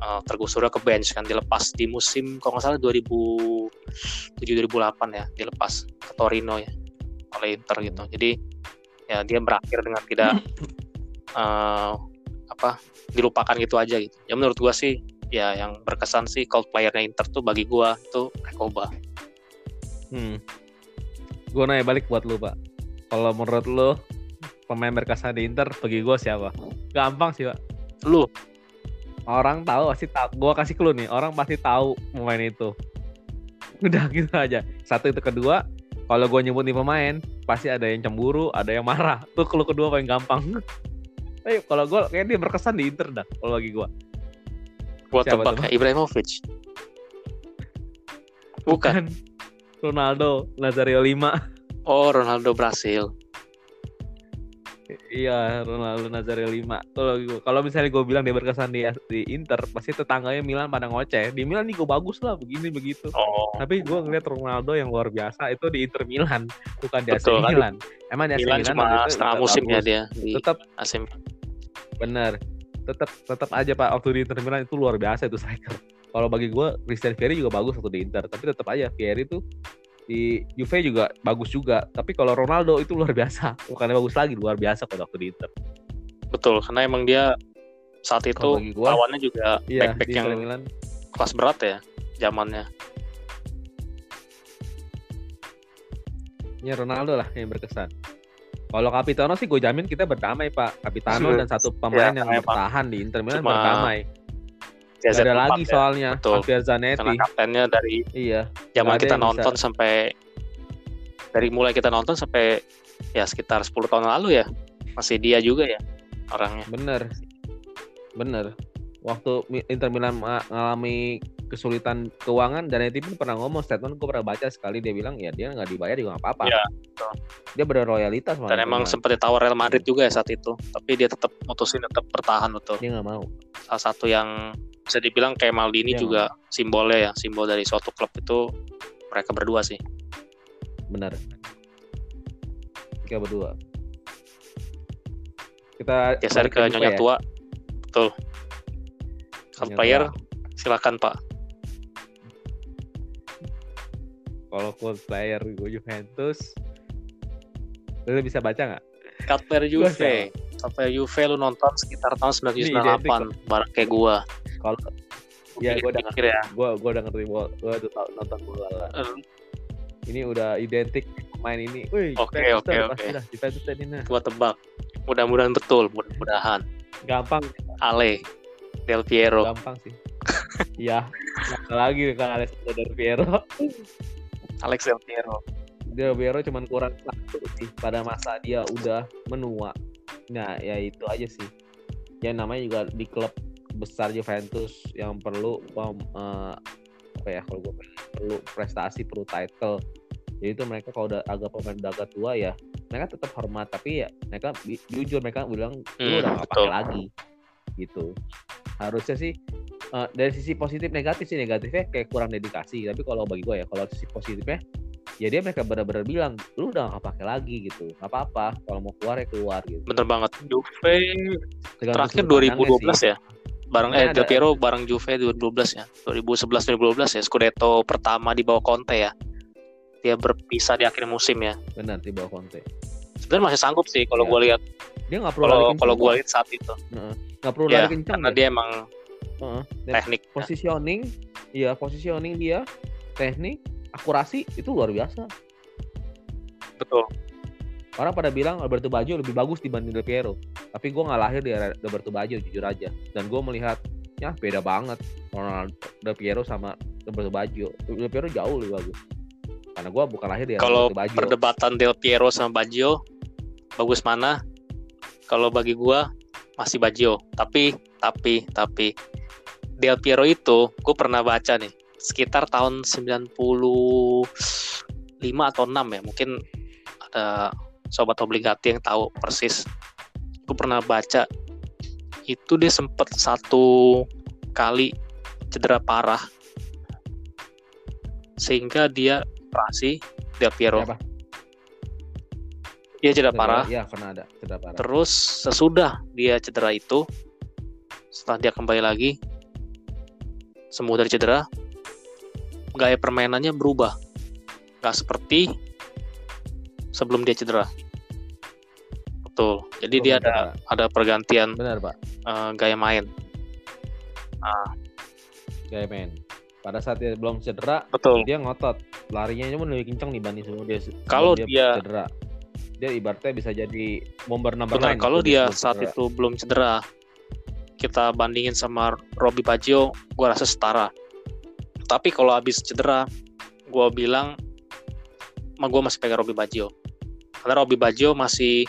Speaker 2: uh, tergusur ke bench kan. Dilepas di musim kalau nggak salah 2007 2008 ya dilepas ke Torino ya oleh Inter gitu. Jadi ya dia berakhir dengan tidak eh, apa dilupakan gitu aja gitu. Ya menurut gua sih ya yang berkesan sih cult playernya Inter tuh bagi gua itu Rekoba
Speaker 1: Hmm. Gue nanya balik buat lu pak. Kalau menurut lu pemain berkesan di Inter bagi gue siapa? Gampang sih pak.
Speaker 2: lu
Speaker 1: Orang tahu pasti tahu. Gue kasih clue nih. Orang pasti tahu pemain itu. Udah gitu aja. Satu itu kedua. Kalau gue nyebut nih pemain, pasti ada yang cemburu, ada yang marah. Tuh clue kedua paling gampang. Ayo, kalau gue kayak dia berkesan di Inter dah. Kalau bagi gue. Siapa
Speaker 2: tebak Ibrahimovic bukan
Speaker 1: Ronaldo, Nazario 5.
Speaker 2: oh Ronaldo Brasil
Speaker 1: Iya, Ronaldo Nazario 5. Kalau misalnya gue bilang dia berkesan di, di Inter, pasti tetangganya Milan pada ngoceh. Di Milan nih gue bagus lah, begini begitu.
Speaker 2: oh
Speaker 1: Tapi gue ngeliat Ronaldo yang luar biasa itu di Inter Milan, bukan di AC
Speaker 2: Betul, kan?
Speaker 1: Milan. Emang di AC
Speaker 2: Milan
Speaker 1: Milan,
Speaker 2: cuma
Speaker 1: itu
Speaker 2: setengah
Speaker 1: udah
Speaker 2: musim ya
Speaker 1: bagus.
Speaker 2: dia di
Speaker 1: Tetap
Speaker 2: AC Milan.
Speaker 1: bener, tetap tetap aja pak waktu di Inter Milan itu luar biasa itu striker. Kalau bagi gue Christian Vieri juga bagus waktu di Inter, tapi tetap aja Vieri tuh di Juve juga bagus juga. Tapi kalau Ronaldo itu luar biasa, bukannya bagus lagi, luar biasa kalau waktu di Inter.
Speaker 2: betul karena emang dia saat itu
Speaker 1: bagi gua,
Speaker 2: lawannya juga
Speaker 1: Iya,
Speaker 2: back-back yang
Speaker 1: Milan
Speaker 2: kelas berat ya zamannya
Speaker 1: Ya Ronaldo lah yang berkesan. Kalau Capitano sih gue jamin kita berdamai pak. Capitano dan satu pemain
Speaker 2: Ya,
Speaker 1: yang bertahan di Inter Milan
Speaker 2: Cuma
Speaker 1: berdamai. Gak ada lagi
Speaker 2: ya.
Speaker 1: soalnya.
Speaker 2: Betul.
Speaker 1: Javier
Speaker 2: karena
Speaker 1: Zanetti.
Speaker 2: kaptennya dari
Speaker 1: Iya.
Speaker 2: zaman kita nonton sampai dari mulai kita nonton sampai ya sekitar 10 tahun lalu ya masih dia juga ya orangnya
Speaker 1: Bener. Bener. Waktu Inter Milan mengalami kesulitan keuangan Zanetti pun pernah ngomong statement gue pernah baca sekali dia bilang ya dia nggak dibayar juga nggak apa-apa.
Speaker 2: Iya, betul.
Speaker 1: Dia berloyalitas
Speaker 2: dan emang
Speaker 1: Milan.
Speaker 2: sempat ditawar Real Madrid juga ya saat itu tapi dia tetap mutusin tetap bertahan betul
Speaker 1: dia nggak mau.
Speaker 2: salah satu yang bisa dibilang kayak Maldini
Speaker 1: Iya,
Speaker 2: juga simbolnya ya simbol dari suatu klub itu mereka berdua sih
Speaker 1: Bener. Kita berdua. Kita
Speaker 2: geser ke nyonya
Speaker 1: ya.
Speaker 2: tua betul
Speaker 1: tua.
Speaker 2: silakan pak
Speaker 1: Kalau quote player gue Juventus, lu bisa baca nggak?
Speaker 2: Player
Speaker 1: Gua
Speaker 2: Juve player Juve lu nonton sekitar tahun
Speaker 1: Ini identik
Speaker 2: 1998 bareng kayak gua
Speaker 1: Kalau ya gue udah
Speaker 2: Pikir ya
Speaker 1: gue gue udah ngerti bola, gue udah tau nonton bola lah.
Speaker 2: Eh,
Speaker 1: Ini udah identik pemain ini. Wih,
Speaker 2: Oke, oke, oke.
Speaker 1: Juventus nah.
Speaker 2: gua tebak mudah-mudahan betul mudah-mudahan
Speaker 1: Gampang,
Speaker 2: Ale Del Piero
Speaker 1: gampang sih. Iya, nggak lagi kan Alessandro Del Piero.
Speaker 2: Alex Del Piero
Speaker 1: Del Piero cuman kurang satu sih pada masa dia udah menua. Nah, ya itu aja sih. Ya namanya juga di klub besar Juventus yang perlu pem- eh, apa ya kalau gue perlu prestasi perlu title. Jadi itu mereka kalau udah agak pemain udah agak tua ya mereka tetap hormat. Tapi ya mereka jujur mereka bilang lu
Speaker 2: Hmm,
Speaker 1: udah gak pakai lagi gitu. Harusnya sih eh, dari sisi positif negatif sih. Negatifnya kayak kurang dedikasi. Tapi kalau bagi gue ya kalau sisi positifnya ya dia mereka benar-benar bilang lu udah gak pakai lagi gitu. Nggak apa-apa kalau mau keluar ya keluar gitu.
Speaker 2: Bener banget. Juve terakhir
Speaker 1: sudut pandangnya
Speaker 2: 2012 ya bareng eh Del Piero bareng Juve 2012 ya. 2011 2012 ya. Scudetto pertama di bawah Conte ya. Dia berpisah di akhir musim ya.
Speaker 1: Benar di bawah Conte.
Speaker 2: Sebenarnya masih sanggup sih kalau
Speaker 1: Iya.
Speaker 2: gue lihat.
Speaker 1: Dia nggak perlu
Speaker 2: kalau kalau gue lihat saat itu.
Speaker 1: Nggak perlu
Speaker 2: ya
Speaker 1: lari kencang
Speaker 2: karena
Speaker 1: dia.
Speaker 2: dia emang.
Speaker 1: Dan
Speaker 2: teknik
Speaker 1: positioning iya positioning dia teknik akurasi itu luar biasa.
Speaker 2: Betul
Speaker 1: orang pada bilang Alberto Baggio lebih bagus dibanding Del Piero tapi gue nggak lahir di era Alberto Baggio jujur aja dan gue melihatnya beda banget Ronaldo Del Piero sama Alberto Baggio Del Piero jauh lebih bagus karena gue bukan lahir di era
Speaker 2: Kalau
Speaker 1: Roberto Baggio.
Speaker 2: perdebatan Del Piero sama Baggio bagus mana? Kalau bagi gua masih Baggio. Tapi tapi tapi Del Piero itu gue pernah baca nih sekitar tahun 95 atau 6 ya. Mungkin ada sobat obligati yang tahu persis. Gue pernah baca itu dia sempet satu kali cedera parah sehingga dia operasi Del Piero. Dia cedera
Speaker 1: Cedera,
Speaker 2: parah.
Speaker 1: Iya pernah ada cedera parah.
Speaker 2: Terus sesudah dia cedera itu, setelah dia kembali lagi, sembuh dari cedera, gaya permainannya berubah. Gak seperti sebelum dia cedera. Betul. Jadi dia ada ada pergantian
Speaker 1: Benar pak.
Speaker 2: eh, gaya main.
Speaker 1: Gaya main. Pada saat dia belum cedera,
Speaker 2: Betul.
Speaker 1: dia ngotot. Larinya cuma lebih kencang dibanding sebelum dia
Speaker 2: Kalau dia-
Speaker 1: cedera. Dia ibaratnya bisa jadi bomber number
Speaker 2: Benar. Kalau dia saat
Speaker 1: cedera.
Speaker 2: itu belum cedera, kita bandingin sama Robbie Baggio, gua rasa setara. Tapi kalau habis cedera, gua bilang, mah gua masih pegang Robbie Baggio. Karena Robbie Baggio masih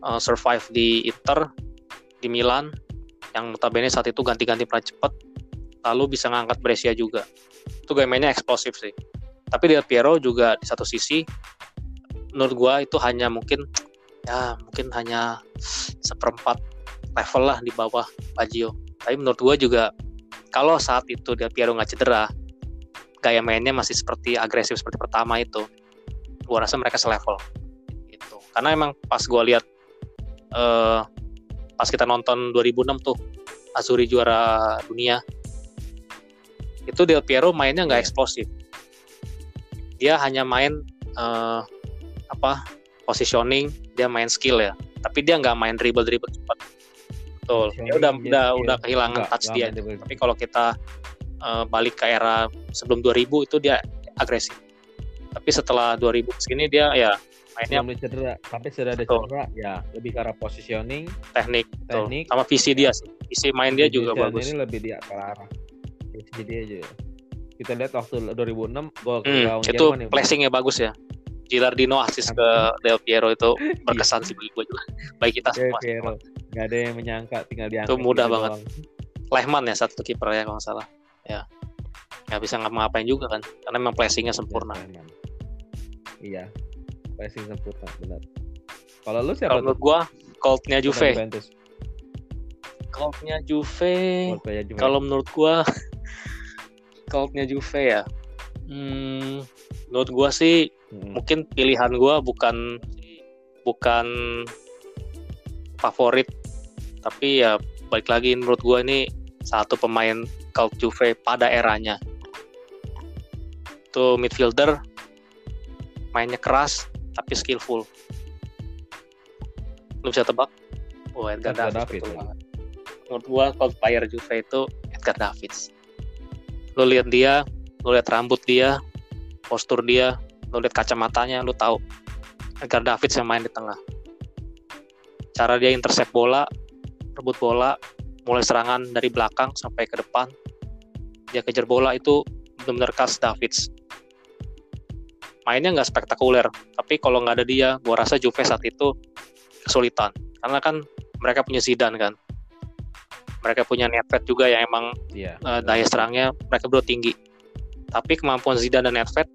Speaker 2: uh, survive di Inter, di Milan, yang notabene saat itu ganti-ganti pernah cepet, lalu bisa ngangkat Brescia juga. Itu gaya mainnya eksplosif sih. Tapi Del Piero juga di satu sisi, menurut gua itu hanya mungkin ya mungkin hanya seperempat level lah di bawah Baggio. Tapi menurut gue juga kalau saat itu Del Piero nggak cedera, gaya mainnya masih seperti agresif seperti pertama itu. Gue rasa mereka selevel. Karena emang pas gue lihat eh, pas kita nonton 2006 tuh Azuri juara dunia, itu Del Piero mainnya nggak
Speaker 1: Iya.
Speaker 2: eksplosif. Dia hanya main eh, apa positioning, dia main skill ya. Tapi dia nggak main dribble dribble cepat. Betul. Dia udah
Speaker 1: Positioning,
Speaker 2: udah
Speaker 1: dia
Speaker 2: udah kehilangan
Speaker 1: Enggak,
Speaker 2: touch
Speaker 1: enggak
Speaker 2: dia. Tapi kalau kita eh, balik ke era sebelum 2000 itu dia agresif. Tapi setelah 2000 sini dia ya mainnya
Speaker 1: Sebelum dia cedera, tapi sudah ada cedera, ya lebih ke arah positioning,
Speaker 2: teknik, betul.
Speaker 1: teknik.
Speaker 2: sama visi dia sih. Visi main dia juga bagus.
Speaker 1: Ini lebih dia ke arah. Jadi aja. Kita lihat waktu 2006 gol ke
Speaker 2: Hmm,
Speaker 1: gawang
Speaker 2: itu
Speaker 1: Jerman yang
Speaker 2: placingnya bagus ya. Gilardino asis ke Del Piero itu berkesan sih bagi gue juga. Bagi kita
Speaker 1: Del
Speaker 2: semua.
Speaker 1: Piero. Gak ada yang menyangka tinggal diangkat.
Speaker 2: Itu mudah
Speaker 1: gitu
Speaker 2: banget.
Speaker 1: doang.
Speaker 2: Lehman ya satu kiper ya kalau nggak salah. Ya. Nggak bisa ngapa-ngapain juga kan. Karena memang placingnya sempurna.
Speaker 1: Jerman. Iya. Passing sempurna benar. Kalau lu siapa
Speaker 2: Kalau menurut gua Coltnya Juve. Coltnya Juve.
Speaker 1: Juve.
Speaker 2: Kalau menurut gua Coltnya Juve ya. Hmm, menurut gua sih
Speaker 1: Mm-mm.
Speaker 2: mungkin pilihan gua bukan bukan favorit tapi ya balik lagi menurut gua ini satu pemain cult Juve pada eranya itu midfielder mainnya keras tapi skillful. Lu bisa tebak? Oh Edgar,
Speaker 1: Edgar
Speaker 2: Davids
Speaker 1: Davids,
Speaker 2: betul
Speaker 1: ya.
Speaker 2: banget. menurut gua cult player Juve itu Edgar Davids. Lu lihat dia lu lihat rambut dia postur dia lu lihat kacamatanya lu tahu Edgar Davids yang main di tengah. Cara dia intercept bola rebut bola mulai serangan dari belakang sampai ke depan dia kejar bola itu benar-benar khas Davids mainnya nggak spektakuler tapi kalau nggak ada dia gua rasa Juve saat itu kesulitan karena kan mereka punya Zidane kan mereka punya Nedved juga yang emang
Speaker 1: Iya.
Speaker 2: eh, daya serangnya mereka berdua tinggi. Tapi kemampuan Zidane dan Nedved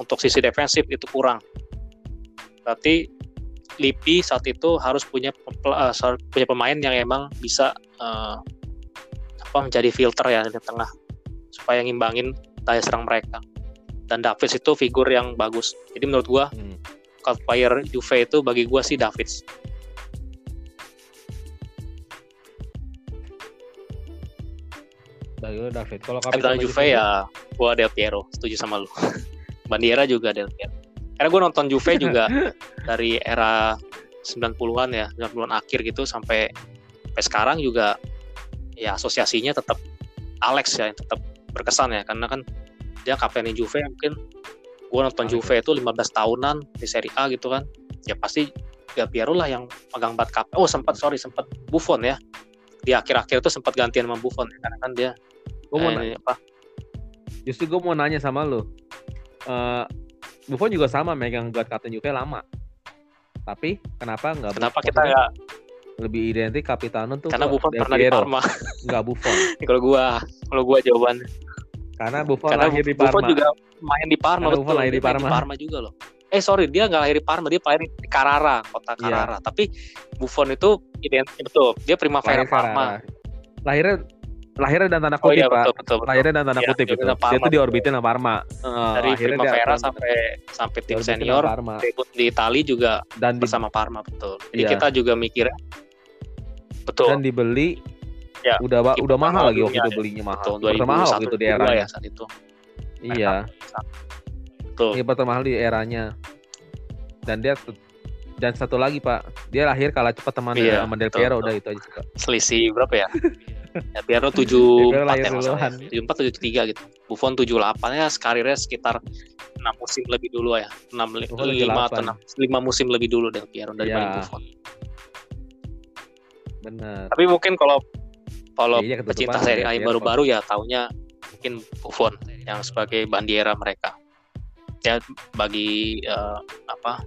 Speaker 2: untuk sisi defensif itu kurang. Berarti Lippi saat itu harus punya sorry, punya pemain yang emang bisa eh, apa menjadi filter ya di tengah supaya ngimbangin daya serang mereka. Dan Davids itu figur yang bagus. Jadi menurut gua
Speaker 1: Hmm.
Speaker 2: cult player Juve itu bagi gua sih Davids.
Speaker 1: Bagi lu David. Kalau
Speaker 2: Kapten Juve ya gua Del Piero, setuju sama lu. Bandiera juga Del Piero. Karena gue nonton Juve juga dari era 90-an ya, 90-an akhir gitu sampai sampai sekarang juga ya asosiasinya tetap Alex ya yang tetap berkesan ya karena kan dia kapten Juve mungkin gue nonton
Speaker 1: Alex.
Speaker 2: Juve itu 15 tahunan di Serie A gitu kan ya pasti Del Piero lah yang pegang bat kapten oh sempat sorry sempat Buffon ya di akhir-akhir itu sempat gantian sama Buffon ya, karena kan dia
Speaker 1: Gue mau
Speaker 2: eh,
Speaker 1: nanya,
Speaker 2: apa
Speaker 1: justru gue mau nanya sama lu. Eh Buffon juga sama megang guard kapten Juve lama. Tapi kenapa nggak
Speaker 2: Kenapa
Speaker 1: Buffon?
Speaker 2: kita nggak?
Speaker 1: lebih identik Capitano tuh
Speaker 2: Karena Buffon pernah di Parma.
Speaker 1: nggak Buffon.
Speaker 2: kalau gua, kalau gua jawaban.
Speaker 1: Karena Buffon
Speaker 2: Karena
Speaker 1: lahir di
Speaker 2: Buffon
Speaker 1: Parma.
Speaker 2: juga main di Parma
Speaker 1: Karena Buffon lahir di
Speaker 2: Dia main
Speaker 1: Parma.
Speaker 2: juga loh. Eh sorry, dia nggak lahir di Parma, dia lahir di Carrara, kota
Speaker 1: Iya.
Speaker 2: Carrara. Tapi Buffon itu identik betul. Dia Primavera
Speaker 1: lahir
Speaker 2: Parma.
Speaker 1: Lahirnya lahirnya dan tanda
Speaker 2: Oh
Speaker 1: kutip
Speaker 2: iya
Speaker 1: Pak.
Speaker 2: betul betul. betul.
Speaker 1: Lahirnya dan tanda
Speaker 2: Iya,
Speaker 1: kutip
Speaker 2: udah Parma,
Speaker 1: Dia tuh diorbitin sama Parma. Eh,
Speaker 2: Dari
Speaker 1: dia-
Speaker 2: Primavera sampai sampai tim senior
Speaker 1: Parma.
Speaker 2: debut di Itali juga
Speaker 1: dan di,
Speaker 2: bersama Parma betul. Jadi
Speaker 1: Iya.
Speaker 2: kita juga mikir betul.
Speaker 1: dan dibeli
Speaker 2: Ya,
Speaker 1: udah udah mahal lagi waktu itu
Speaker 2: ya.
Speaker 1: belinya mahal.
Speaker 2: betul
Speaker 1: Kiper termahal
Speaker 2: 2001
Speaker 1: waktu itu di
Speaker 2: 2002
Speaker 1: eranya.
Speaker 2: ya saat itu.
Speaker 1: Iya,
Speaker 2: Betul.
Speaker 1: kiper termahal di eranya. Dan dia dan satu lagi Pak, dia lahir kalah cepat teman
Speaker 2: Iya,
Speaker 1: sama Del Piero udah itu aja sih, Pak.
Speaker 2: Selisih berapa ya? ya Piero
Speaker 1: Del
Speaker 2: 74
Speaker 1: Piero lahir
Speaker 2: ya masalahnya.
Speaker 1: duluan.
Speaker 2: 74 73 gitu. Buffon 78 ya karirnya sekitar 6 musim lebih dulu ya. 6 li-
Speaker 1: Buffon
Speaker 2: 5 atau
Speaker 1: 78.
Speaker 2: 6, 5 musim lebih dulu Del Piero daripada
Speaker 1: Iya.
Speaker 2: Buffon.
Speaker 1: Benar.
Speaker 2: Tapi mungkin kalau kalau
Speaker 1: Iya, ketutupan
Speaker 2: pecinta Serie
Speaker 1: Del
Speaker 2: A yang
Speaker 1: Piero.
Speaker 2: baru-baru ya taunya mungkin Buffon yang sebagai bandiera mereka. Ya bagi eh, apa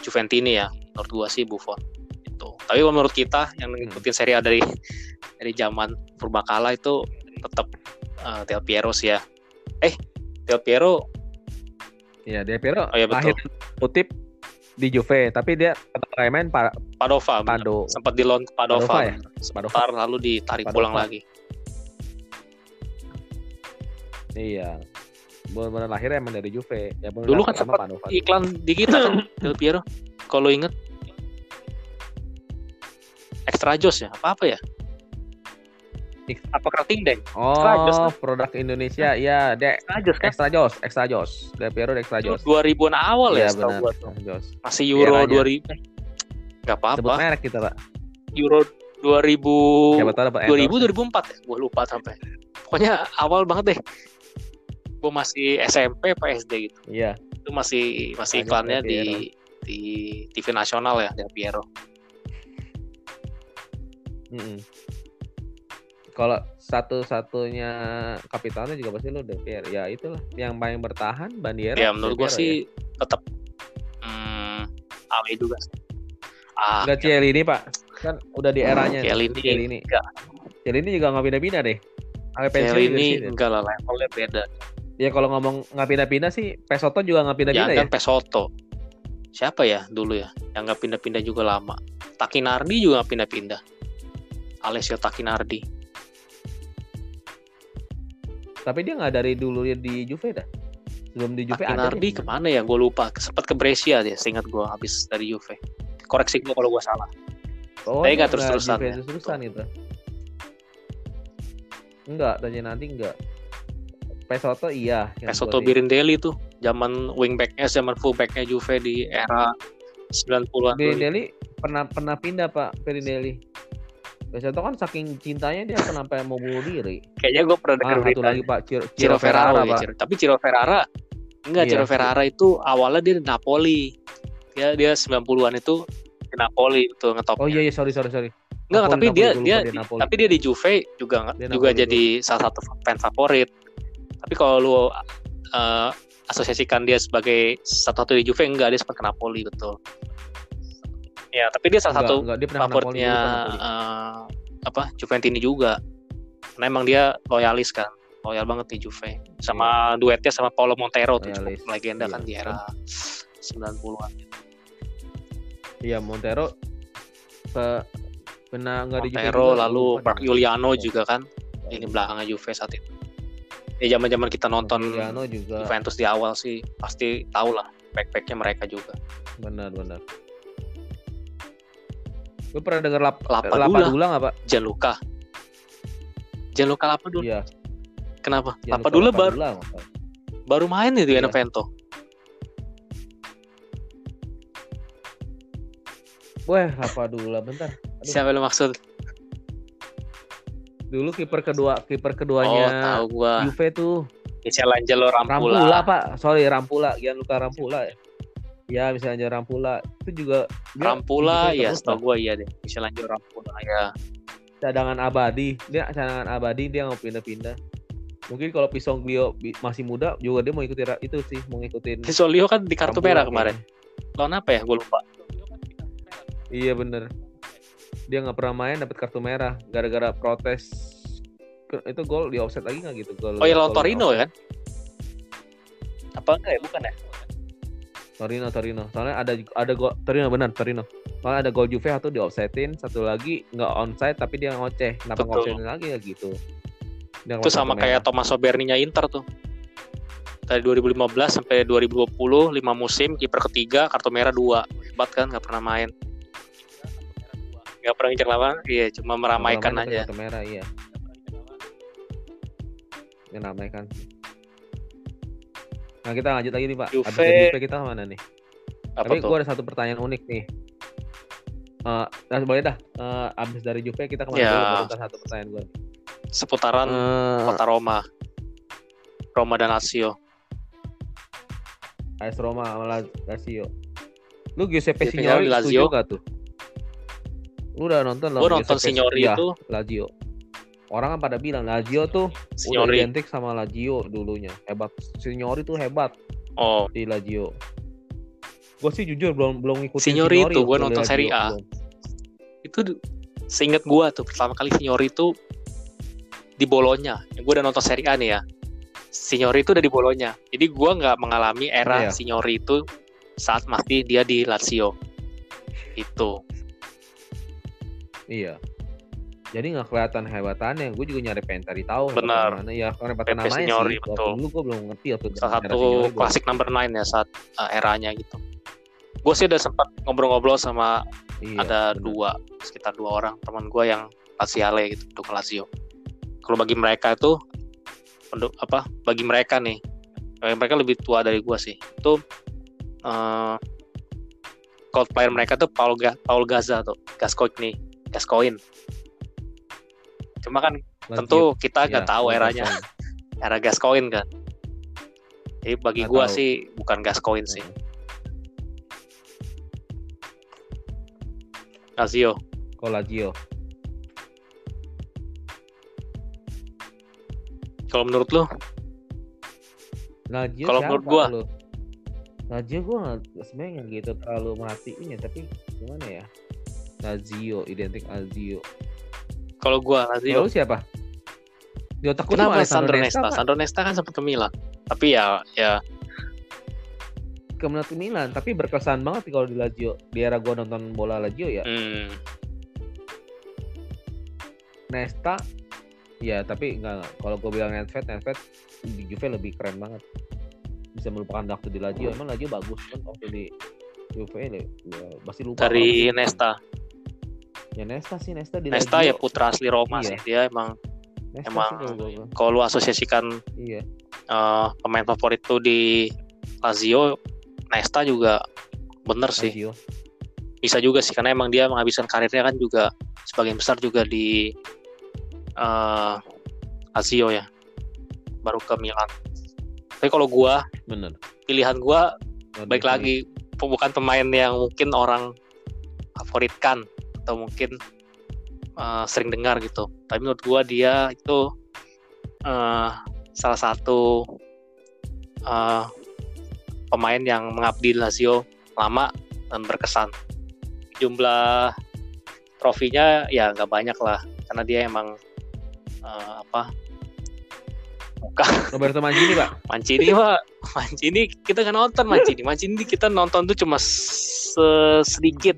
Speaker 2: Juventini ya menurut gua sih Buffon itu. Tapi kalau menurut kita yang
Speaker 1: Hmm.
Speaker 2: ngikutin Serie A dari dari zaman purbakala itu tetap eh, Del Piero sih ya. Eh Del Piero
Speaker 1: Iya, Del Piero
Speaker 2: Oh, iya, betul.
Speaker 1: lahir kutip di Juve, tapi dia kali main Pa-
Speaker 2: Padova.
Speaker 1: Pado.
Speaker 2: sempat di loan ke Padova,
Speaker 1: Padova ya?
Speaker 2: sebentar lalu ditarik
Speaker 1: Padova.
Speaker 2: pulang lagi.
Speaker 1: Iya. Benar-benar lahirnya emang dari Juve. Ya, bener
Speaker 2: Dulu kan sempat
Speaker 1: Padova.
Speaker 2: iklan di kita kan Del Piero kalau inget extra jos ya apa apa ya apa kerating deh Extra Jos,
Speaker 1: Oh, produk Indonesia. Iya, Dek.
Speaker 2: extra jos kan
Speaker 1: Extra Jos, Extra Jos. Del Piero Extra
Speaker 2: itu
Speaker 1: Jos.
Speaker 2: 2000-an awal ya
Speaker 1: Iya,
Speaker 2: setahu
Speaker 1: benar. Extra
Speaker 2: masih Euro
Speaker 1: Eranya.
Speaker 2: 2000 nggak
Speaker 1: Sebut
Speaker 2: apa-apa
Speaker 1: merek kita, Pak.
Speaker 2: Euro 2000
Speaker 1: Siapa tahu dapat
Speaker 2: 2000
Speaker 1: endorse.
Speaker 2: 2004 ya gue lupa sampai pokoknya awal banget deh gue masih SMP apa SD gitu
Speaker 1: Iya.
Speaker 2: itu masih masih iklannya di di TV nasional ya Del Piero
Speaker 1: Mm-mm. Kalau satu-satunya kapitalnya juga pasti lu Piero. Ya itulah yang paling bertahan Bandiera.
Speaker 2: ya menurut gue sih tetap hmm, Ale juga ah
Speaker 1: Enggak Cielini Pak. Kan udah di eranya. nih.
Speaker 2: Chiellini
Speaker 1: Cielini.
Speaker 2: enggak
Speaker 1: Cielini juga nggak pindah-pindah deh. Di sini.
Speaker 2: enggak lah levelnya beda
Speaker 1: Ya kalau ngomong nggak pindah-pindah sih Pesoto juga nggak pindah-pindah
Speaker 2: jangan
Speaker 1: ya.
Speaker 2: Pesoto siapa ya dulu ya yang nggak pindah-pindah juga lama Takinardi juga nggak pindah-pindah Alessio Takinardi
Speaker 1: Tapi dia nggak dari dulu dia di Juve dah. Sebelum di Juve ada.
Speaker 2: Takinardi
Speaker 1: dia.
Speaker 2: ke mana ya gue lupa sempat ke Brescia dia seingat gue habis dari Juve koreksi gue kalau gue salah
Speaker 1: Oh,
Speaker 2: Tapi nggak terus-terusan
Speaker 1: Juve
Speaker 2: ya.
Speaker 1: terus-terusan gitu. Enggak, tanya nanti enggak. Pesoto iya.
Speaker 2: Pesoto Birindelli tuh zaman wingbacknya zaman fullbacknya Juve di era 90-an
Speaker 1: Pirindelli pernah pernah pindah Pak Pirindelli. Pesoto kan saking cintanya dia kenapa mau bunuh diri.
Speaker 2: kayaknya gue pernah dengar
Speaker 1: Ah, satu lagi Pak Ciro,
Speaker 2: Ciro Ferrara, ya,
Speaker 1: Pak.
Speaker 2: Ciro. tapi Ciro Ferrara enggak
Speaker 1: Iya,
Speaker 2: Ciro
Speaker 1: Ciro.
Speaker 2: Ferrara itu awalnya dia di Napoli dia dia 90-an itu di Napoli itu ngetop
Speaker 1: Oh iya iya sorry sorry sorry.
Speaker 2: enggak
Speaker 1: Napoli,
Speaker 2: tapi
Speaker 1: Napoli,
Speaker 2: dia dia
Speaker 1: dia Napoli.
Speaker 2: tapi dia di Juve juga
Speaker 1: Dia
Speaker 2: juga
Speaker 1: Napoli,
Speaker 2: jadi salah satu fan favorit tapi kalau lu eh, asosiasikan dia sebagai satu-satu di Juve enggak dia sempat ke Napoli betul ya tapi dia salah
Speaker 1: Enggak,
Speaker 2: satu
Speaker 1: enggak, dia
Speaker 2: favoritnya eh, apa Juventini juga karena emang dia loyalis kan loyal banget di Juve sama duetnya sama Paulo Montero tuh cukup legenda
Speaker 1: iya.
Speaker 2: kan di era 90-an
Speaker 1: Iya Montero ke pernah enggak di Juve
Speaker 2: Montero lalu
Speaker 1: dia.
Speaker 2: Juliano
Speaker 1: Iya.
Speaker 2: juga kan ini belakangnya Juve saat itu ya zaman-zaman kita nonton
Speaker 1: Juliano juga
Speaker 2: Juventus di awal sih pasti tahu lah back-backnya mereka juga
Speaker 1: benar benar. Lu pernah denger lap,
Speaker 2: Lapadula.
Speaker 1: Lapadula nggak Pak?
Speaker 2: Gianluca Gianluca Lapadula
Speaker 1: Iya.
Speaker 2: kenapa
Speaker 1: Gianluca
Speaker 2: Lapadula baru
Speaker 1: Lapadula, nggak Pak?
Speaker 2: baru main itu
Speaker 1: Iya.
Speaker 2: Benevento
Speaker 1: Wah, Lapadula bentar. Aduh,
Speaker 2: siapa lu maksud
Speaker 1: dulu kiper kedua kiper
Speaker 2: oh
Speaker 1: keduanya
Speaker 2: tahu gua
Speaker 1: Juve tuh
Speaker 2: Michelangelo
Speaker 1: Rampula.
Speaker 2: Rampula
Speaker 1: Pak. Sorry, Rampula. Gianluca Rampula ya. Ya, misalnya Rampula itu juga
Speaker 2: Rampula ya setahu gua iya deh Michelangelo Rampula ya
Speaker 1: cadangan abadi. Dia cadangan abadi dia nggak pindah-pindah. Mungkin kalau Pisoglio bi- masih muda juga dia mau ikutin itu sih, mau ngikutin
Speaker 2: Solio kan di kartu merah kemarin. Lawan apa ya? Gue lupa.
Speaker 1: Iya bener. Dia nggak pernah main dapat kartu merah gara-gara protes itu gol di offset lagi nggak gitu gol
Speaker 2: Oh ya lawan Torino
Speaker 1: offset.
Speaker 2: kan? Apa enggak ya? Bukan ya?
Speaker 1: Torino Torino. Soalnya ada ada gol Torino benar Torino. Soalnya ada gol Juve satu di offsetin satu lagi nggak onside tapi dia ngoceh. Kenapa ngoceh lagi ya gitu? Dia
Speaker 2: Itu sama kayak
Speaker 1: merah.
Speaker 2: Thomas Soberninya Inter tuh. Dari 2015 sampai 2020 5 musim kiper ketiga kartu merah dua. Hebat kan nggak pernah main. Nggak pernah ngincer lawan iya cuma meramaikan aja.
Speaker 1: kartu merah iya. Meramaikan nah kita lanjut lagi nih pak
Speaker 2: Juve.
Speaker 1: Abis Juve kita mana nih
Speaker 2: apa
Speaker 1: tapi gue ada satu pertanyaan unik nih Eh, nah, boleh dah Eh, abis dari Juve kita ke mana
Speaker 2: Ya.
Speaker 1: dulu satu pertanyaan gue
Speaker 2: seputaran kota Roma Roma dan Lazio
Speaker 1: AS Roma sama La- Lazio. Lu Giuseppe Signori
Speaker 2: Lazio.
Speaker 1: gak tuh? Lu udah nonton
Speaker 2: gue nonton Signori itu
Speaker 1: Lazio. Orang kan pada bilang Lazio tuh udah
Speaker 2: Signori
Speaker 1: identik sama Lazio dulunya. Hebat. Signori tuh hebat
Speaker 2: oh
Speaker 1: di Lazio. Gue sih jujur belum belum ngikutin
Speaker 2: Signori itu,
Speaker 1: waktu
Speaker 2: nonton
Speaker 1: Lazio,
Speaker 2: Serie A.
Speaker 1: belum.
Speaker 2: itu seinget gua tuh pertama kali Signori itu di Bolonya gue udah nonton Serie A nih ya Signori itu udah di Bolonya jadi gua nggak mengalami era
Speaker 1: Iya.
Speaker 2: Signori itu saat masih dia di Lazio itu
Speaker 1: Iya. Jadi nggak kelihatan hebatannya. Gue juga nyari pengen cari tahu.
Speaker 2: Benar.
Speaker 1: Mana ya karena
Speaker 2: Pepe
Speaker 1: namanya
Speaker 2: Signori,
Speaker 1: sih. Waktu dulu gue belum ngerti waktu
Speaker 2: salah satu klasik number 9 ya saat uh, eranya gitu gue sih udah sempat ngobrol-ngobrol sama
Speaker 1: Iya,
Speaker 2: ada
Speaker 1: bener.
Speaker 2: dua sekitar dua orang teman gue yang Laziale gitu untuk Lazio kalau bagi mereka itu untuk apa bagi mereka nih mereka lebih tua dari gue sih itu eh cult player mereka tuh Paul Ga Paul Gaza tuh Gascoigne Gascoigne cuma kan
Speaker 1: Lazio.
Speaker 2: tentu kita nggak
Speaker 1: Iya,
Speaker 2: tahu eranya. era Gascoigne kan. Jadi bagi gue sih bukan Gascoigne sih. Lazio.
Speaker 1: Kalau Lazio.
Speaker 2: kalau menurut lu?
Speaker 1: Lazio
Speaker 2: Kalau menurut gua-
Speaker 1: lu? Lazio gua nggak sebenarnya nggak gitu terlalu merhatiin ya tapi gimana ya? Lazio identik Lazio
Speaker 2: kalau gue Lazio.
Speaker 1: Kalau lu siapa? Di otak gua
Speaker 2: Kenapa Sandro Nesta?
Speaker 1: Pak.
Speaker 2: Sandro Nesta kan sempat ke Milan. Tapi ya ya.
Speaker 1: Ke Milan- tapi berkesan banget kalau di Lazio. Di era gua nonton bola Lazio ya.
Speaker 2: Hmm,
Speaker 1: Nesta ya tapi enggak, kalau gue bilang Nedved Nedved di Juve lebih keren banget. Bisa melupakan waktu di Lazio. Emang Lazio bagus kan waktu di Juve ya, ya pasti lupa
Speaker 2: dari Nesta.
Speaker 1: Ya Nesta sih Nesta di
Speaker 2: Nesta ya
Speaker 1: Lazio.
Speaker 2: putra asli Roma
Speaker 1: Iya.
Speaker 2: sih. Dia emang
Speaker 1: Nesta
Speaker 2: emang-
Speaker 1: sih kalau
Speaker 2: lu asosiasikan
Speaker 1: iya
Speaker 2: eh, pemain favorit tuh di Lazio, Nesta juga bener sih.
Speaker 1: Lazio
Speaker 2: Bisa juga sih karena emang dia menghabiskan karirnya kan juga sebagian besar juga di eh Lazio ya. Baru ke Milan. Tapi kalau gua
Speaker 1: bener
Speaker 2: pilihan gua
Speaker 1: Waduh,
Speaker 2: baik lagi bukan pemain yang mungkin orang favoritkan atau mungkin uh, sering dengar gitu. Tapi menurut gua dia itu uh, salah satu uh, pemain yang mengabdi di Lazio lama dan berkesan. Jumlah trofinya ya nggak banyak lah karena dia emang uh, apa bukan
Speaker 1: Roberto Mancini pak?
Speaker 2: Mancini pak. Mancini kita kan nonton Mancini. Mancini kita nonton tuh cuma se- sedikit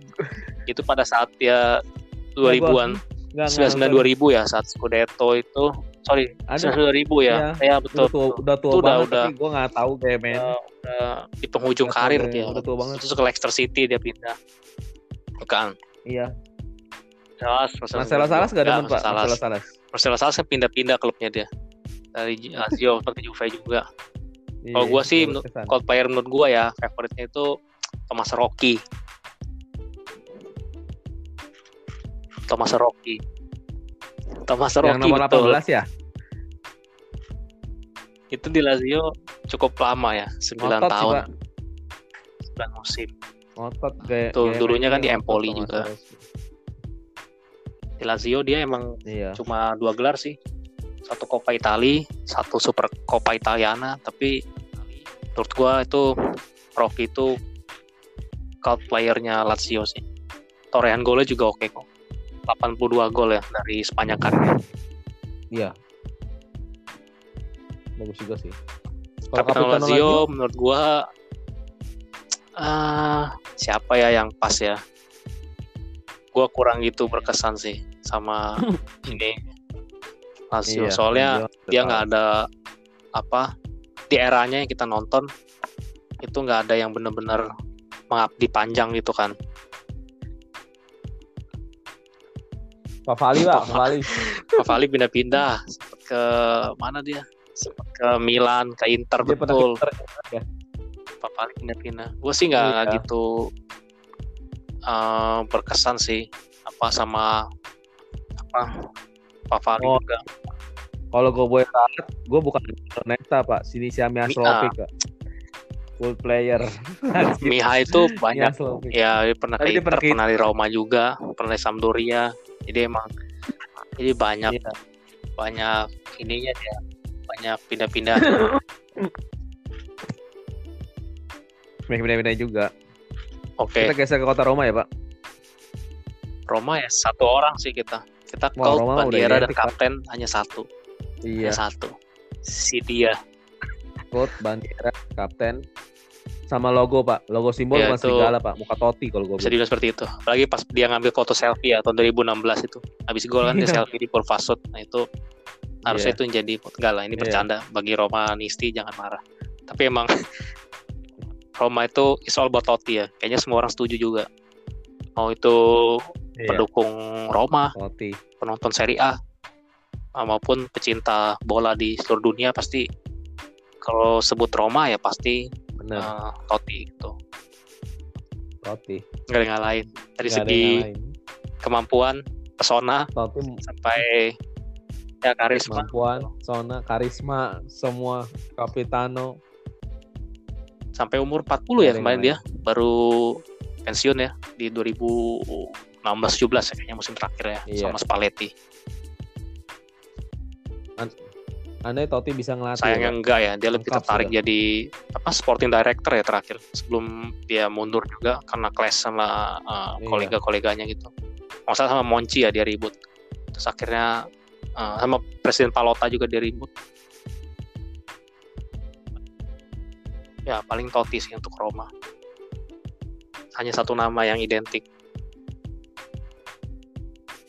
Speaker 2: itu pada saat ya 2000-an
Speaker 1: Nggak, nggak
Speaker 2: 99
Speaker 1: nonton.
Speaker 2: 2000 ya saat Scudetto itu. Sorry
Speaker 1: Ada.
Speaker 2: 99 2000 ya. Ya betul,
Speaker 1: udah tua, udah tua
Speaker 2: Itu
Speaker 1: banget
Speaker 2: udah.
Speaker 1: tapi gue nggak tahu kayak main
Speaker 2: Udah, udah di penghujung
Speaker 1: Udah
Speaker 2: karir dia.
Speaker 1: udah tua banget.
Speaker 2: itu ke Leicester City dia pindah. Bukan.
Speaker 1: Iya.
Speaker 2: Salas,
Speaker 1: Marcelo Salas gak
Speaker 2: Ya,
Speaker 1: demen pak?
Speaker 2: Salas.
Speaker 1: Marcelo Salas.
Speaker 2: Marcelo Salas kan pindah-pindah klubnya dia. Dari Lazio ke Juve juga.
Speaker 1: Iya,
Speaker 2: Kalau sih,
Speaker 1: bagus
Speaker 2: menurut-
Speaker 1: kesan.
Speaker 2: cold player menurut gua ya favoritnya itu Thomas Rocky. Thomas Rocky. Thomas
Speaker 1: yang
Speaker 2: Rocky
Speaker 1: nomor
Speaker 2: betul.
Speaker 1: 18 ya
Speaker 2: Itu di Lazio cukup lama ya, 9
Speaker 1: Ngotot sih,
Speaker 2: tahun,
Speaker 1: Pak.
Speaker 2: 9 musim.
Speaker 1: ngotot kayak
Speaker 2: Tuh,
Speaker 1: kayak
Speaker 2: dulunya kan di Empoli juga.
Speaker 1: Salas.
Speaker 2: Di Lazio dia emang
Speaker 1: iya
Speaker 2: cuma dua gelar sih. satu Coppa Italia, satu Super Coppa Italiana, tapi menurut gua itu Rocky itu cult playernya Lazio sih. Torehan golnya juga oke kok. 82 gol ya dari sepanjang karirnya.
Speaker 1: Iya. Bagus juga sih.
Speaker 2: Kalau Lazio menurut gua ah siapa ya yang pas ya? Gua kurang gitu berkesan sih sama ini Lazio.
Speaker 1: Iya,
Speaker 2: Soalnya dia nggak ada apa di eranya yang kita nonton itu nggak ada yang bener-bener mengabdi panjang gitu kan.
Speaker 1: Pak Fali pak, Pak Fali.
Speaker 2: Pavali pindah-pindah ke mana dia? Ke Milan, ke Inter
Speaker 1: Dia
Speaker 2: betul.
Speaker 1: Inter, ya.
Speaker 2: Pavali pindah-pindah. Gue sih nggak
Speaker 1: Iya.
Speaker 2: gitu eh, berkesan sih apa sama apa Pavali
Speaker 1: Oh.
Speaker 2: juga.
Speaker 1: Kalau gue boleh tahu, gue bukan Nesta pak, sini si Amia
Speaker 2: Mi-
Speaker 1: Slovik pak. Full player.
Speaker 2: Miha itu banyak ya dia pernah ke Inter,
Speaker 1: pernah
Speaker 2: di Roma juga, pernah di Sampdoria. Jadi emang jadi banyak
Speaker 1: Iya.
Speaker 2: banyak ininya dia banyak pindah-pindah.
Speaker 1: Pindah-pindah juga.
Speaker 2: Oke,
Speaker 1: Kita geser ke kota Roma ya pak.
Speaker 2: Roma ya satu orang sih kita. Kita
Speaker 1: Wah, Roma
Speaker 2: Bandiera dan
Speaker 1: identik, Pak.
Speaker 2: kapten hanya satu.
Speaker 1: Iya.
Speaker 2: Hanya satu. Si dia.
Speaker 1: Coach, bandiera, kapten, sama logo pak. Logo simbol
Speaker 2: Ya, itu-
Speaker 1: serigala pak, muka toti kalau gue
Speaker 2: Bisa seperti itu. Apalagi pas dia ngambil foto selfie ya tahun 2016 itu. Habis gol kan dia
Speaker 1: Iya.
Speaker 2: selfie di Purvasut. Nah itu harusnya
Speaker 1: Iya.
Speaker 2: itu jadi enggak lah ini
Speaker 1: Iya.
Speaker 2: bercanda bagi Romanisti jangan marah. Tapi emang Roma itu is all about Totti ya. Kayaknya semua orang setuju juga. Mau itu
Speaker 1: Iya,
Speaker 2: pendukung Roma,
Speaker 1: Totti.
Speaker 2: penonton Serie A maupun pecinta bola di seluruh dunia pasti kalau sebut Roma ya pasti
Speaker 1: Bener,
Speaker 2: eh, Totti gitu.
Speaker 1: Totti.
Speaker 2: Nggak ada yang lain. Dari
Speaker 1: ada
Speaker 2: segi kemampuan, pesona
Speaker 1: Totti
Speaker 2: sampai ya karisma
Speaker 1: kemampuan, zona, karisma, semua Capitano.
Speaker 2: sampai umur 40 ya
Speaker 1: Nggak ada yang
Speaker 2: kemarin dia baru pensiun ya di 2016 17 ya kayaknya musim terakhir ya
Speaker 1: Iya.
Speaker 2: sama Spalletti.
Speaker 1: Andai Totti bisa ngelatih.
Speaker 2: Sayangnya
Speaker 1: Pak.
Speaker 2: enggak ya, dia lebih
Speaker 1: Lengkap
Speaker 2: tertarik
Speaker 1: sudah.
Speaker 2: jadi apa sporting director ya terakhir sebelum dia mundur juga karena clash sama uh,
Speaker 1: Iya.
Speaker 2: kolega-koleganya gitu. Masalah sama Monchi ya dia ribut. Terus akhirnya uh, sama Presiden Palota juga dia ribut. Ya paling Totti sih untuk Roma. Hanya satu nama yang identik.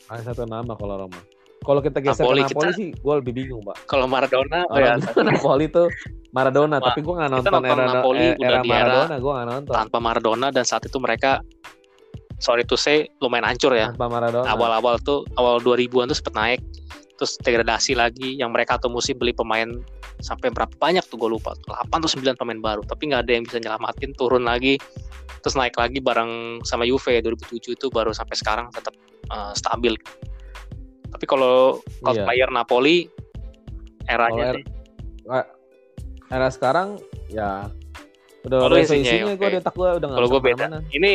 Speaker 1: Ada satu nama kalau Roma. Kalau kita geser
Speaker 2: Napoli,
Speaker 1: ke Napoli
Speaker 2: kita-
Speaker 1: sih, gue lebih bingung, Pak.
Speaker 2: Kalau Maradona, oh ya
Speaker 1: Maradona, Napoli tuh Maradona,
Speaker 2: Ma-
Speaker 1: tapi gue nggak nonton,
Speaker 2: nonton
Speaker 1: era,
Speaker 2: Napoli
Speaker 1: eh,
Speaker 2: udah
Speaker 1: era
Speaker 2: era-
Speaker 1: Maradona, gue nggak nonton.
Speaker 2: tanpa Maradona dan saat itu mereka sorry to say lumayan hancur ya.
Speaker 1: Tanpa Maradona.
Speaker 2: awal-awal tuh awal 2000-an tuh sempet naik terus degradasi lagi yang mereka atau musim beli pemain sampai berapa banyak tuh gue lupa 8 atau 9 pemain baru tapi nggak ada yang bisa nyelamatin turun lagi terus naik lagi bareng sama Juve 2007 itu baru sampai sekarang tetap uh, stabil tapi kalau kalau
Speaker 1: Iya.
Speaker 2: player Napoli eranya
Speaker 1: Eh, era sekarang ya udah
Speaker 2: Kalau
Speaker 1: udah
Speaker 2: isinya,
Speaker 1: isinya
Speaker 2: oke.
Speaker 1: gue detak gue udah
Speaker 2: kalau gue beda
Speaker 1: ke mana-mana.
Speaker 2: ini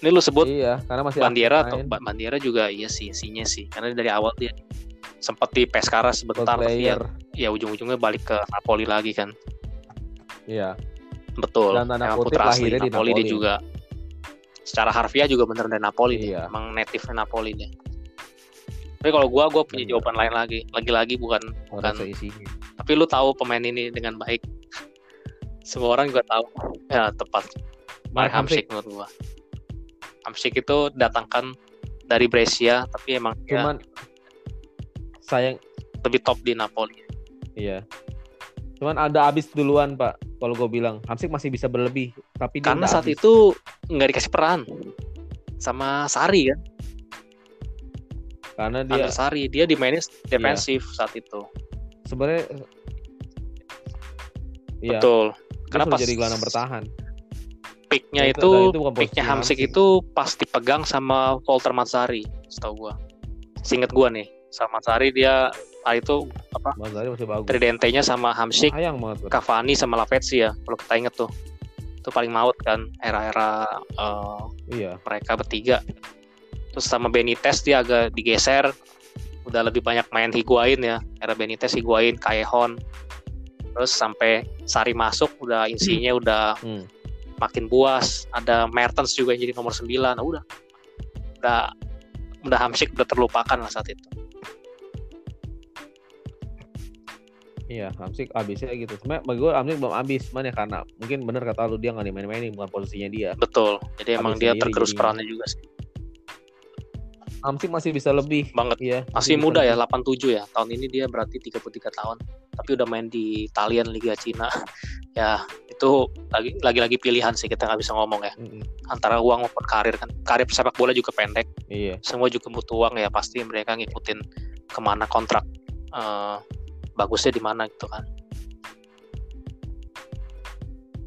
Speaker 2: ini lu sebut
Speaker 1: Iya, karena masih
Speaker 2: Bandiera atau Bandiera juga iya sih isinya sih karena dari awal dia sempat di Pescara sebentar ya, ya ujung-ujungnya balik ke Napoli lagi kan
Speaker 1: Iya.
Speaker 2: Betul.
Speaker 1: Dan
Speaker 2: Emang
Speaker 1: kutip
Speaker 2: putra asli
Speaker 1: lahirnya di
Speaker 2: Napoli, dia
Speaker 1: Napoli.
Speaker 2: juga secara harfiah juga bener dari Napoli dia.
Speaker 1: Iya.
Speaker 2: Emang native Napoli dia. Tapi kalau gua gua punya
Speaker 1: Bener.
Speaker 2: jawaban lain lagi. Lagi-lagi bukan
Speaker 1: Bukan
Speaker 2: tapi lu tahu pemain ini dengan baik. Semua orang juga tahu. Ya, tepat. Mark Hamsik menurut gua. Hamsik itu datangkan dari Brescia tapi emang
Speaker 1: Cuman sayang
Speaker 2: lebih top di Napoli.
Speaker 1: iya. Cuman ada abis duluan, Pak. Kalau gue bilang, Hamsik masih bisa berlebih, tapi
Speaker 2: Karena saat
Speaker 1: habis.
Speaker 2: itu nggak dikasih peran sama Sari kan.
Speaker 1: Karena dia
Speaker 2: Under Sari dia dimainin defensif saat itu.
Speaker 1: sebenarnya iya,
Speaker 2: Betul. Karena pas
Speaker 1: jadi gelandang bertahan.
Speaker 2: picknya itu,
Speaker 1: itu bukan
Speaker 2: picknya Hamsik
Speaker 1: Hamsik.
Speaker 2: itu pas dipegang sama Walter Mazzari, setahu gua. Seinget gua nih, sama Mazzari dia ah itu apa
Speaker 1: Mas Zari masih bagus.
Speaker 2: tridentenya sama Hamsik. Cavani sama Lavezzi ya, kalau kita inget tuh. Itu paling maut kan era-era eh,
Speaker 1: Iya.
Speaker 2: mereka bertiga. Terus sama Benitez dia agak digeser. Udah lebih banyak main Higuain ya. Era Benitez Higuain Callejon. Terus sampai Sari masuk udah insinya udah
Speaker 1: Hmm.
Speaker 2: makin buas. Ada Mertens juga yang jadi nomor 9 nah, udah. Udah udah Hamsik udah terlupakan lah saat itu.
Speaker 1: Iya, Hamsik abisnya gitu. Sebenarnya bagi gue Hamsik belum abis, cuman ya karena mungkin bener kata lu dia nggak dimain-mainin bukan posisinya dia.
Speaker 2: betul. Jadi emang dia tergerus perannya juga sih
Speaker 1: Hamsik masih bisa lebih.
Speaker 2: banget
Speaker 1: Iya.
Speaker 2: masih muda ya
Speaker 1: lebih.
Speaker 2: 87 ya tahun ini dia berarti 33 tahun tapi udah main di Italian Liga Cina ya itu lagi lagi-lagi pilihan sih kita nggak bisa ngomong ya
Speaker 1: Mm-mm.
Speaker 2: antara uang maupun karir kan karir sepak bola juga pendek
Speaker 1: Iya.
Speaker 2: semua juga butuh uang ya pasti mereka ngikutin ke mana kontrak eh, bagusnya di mana gitu kan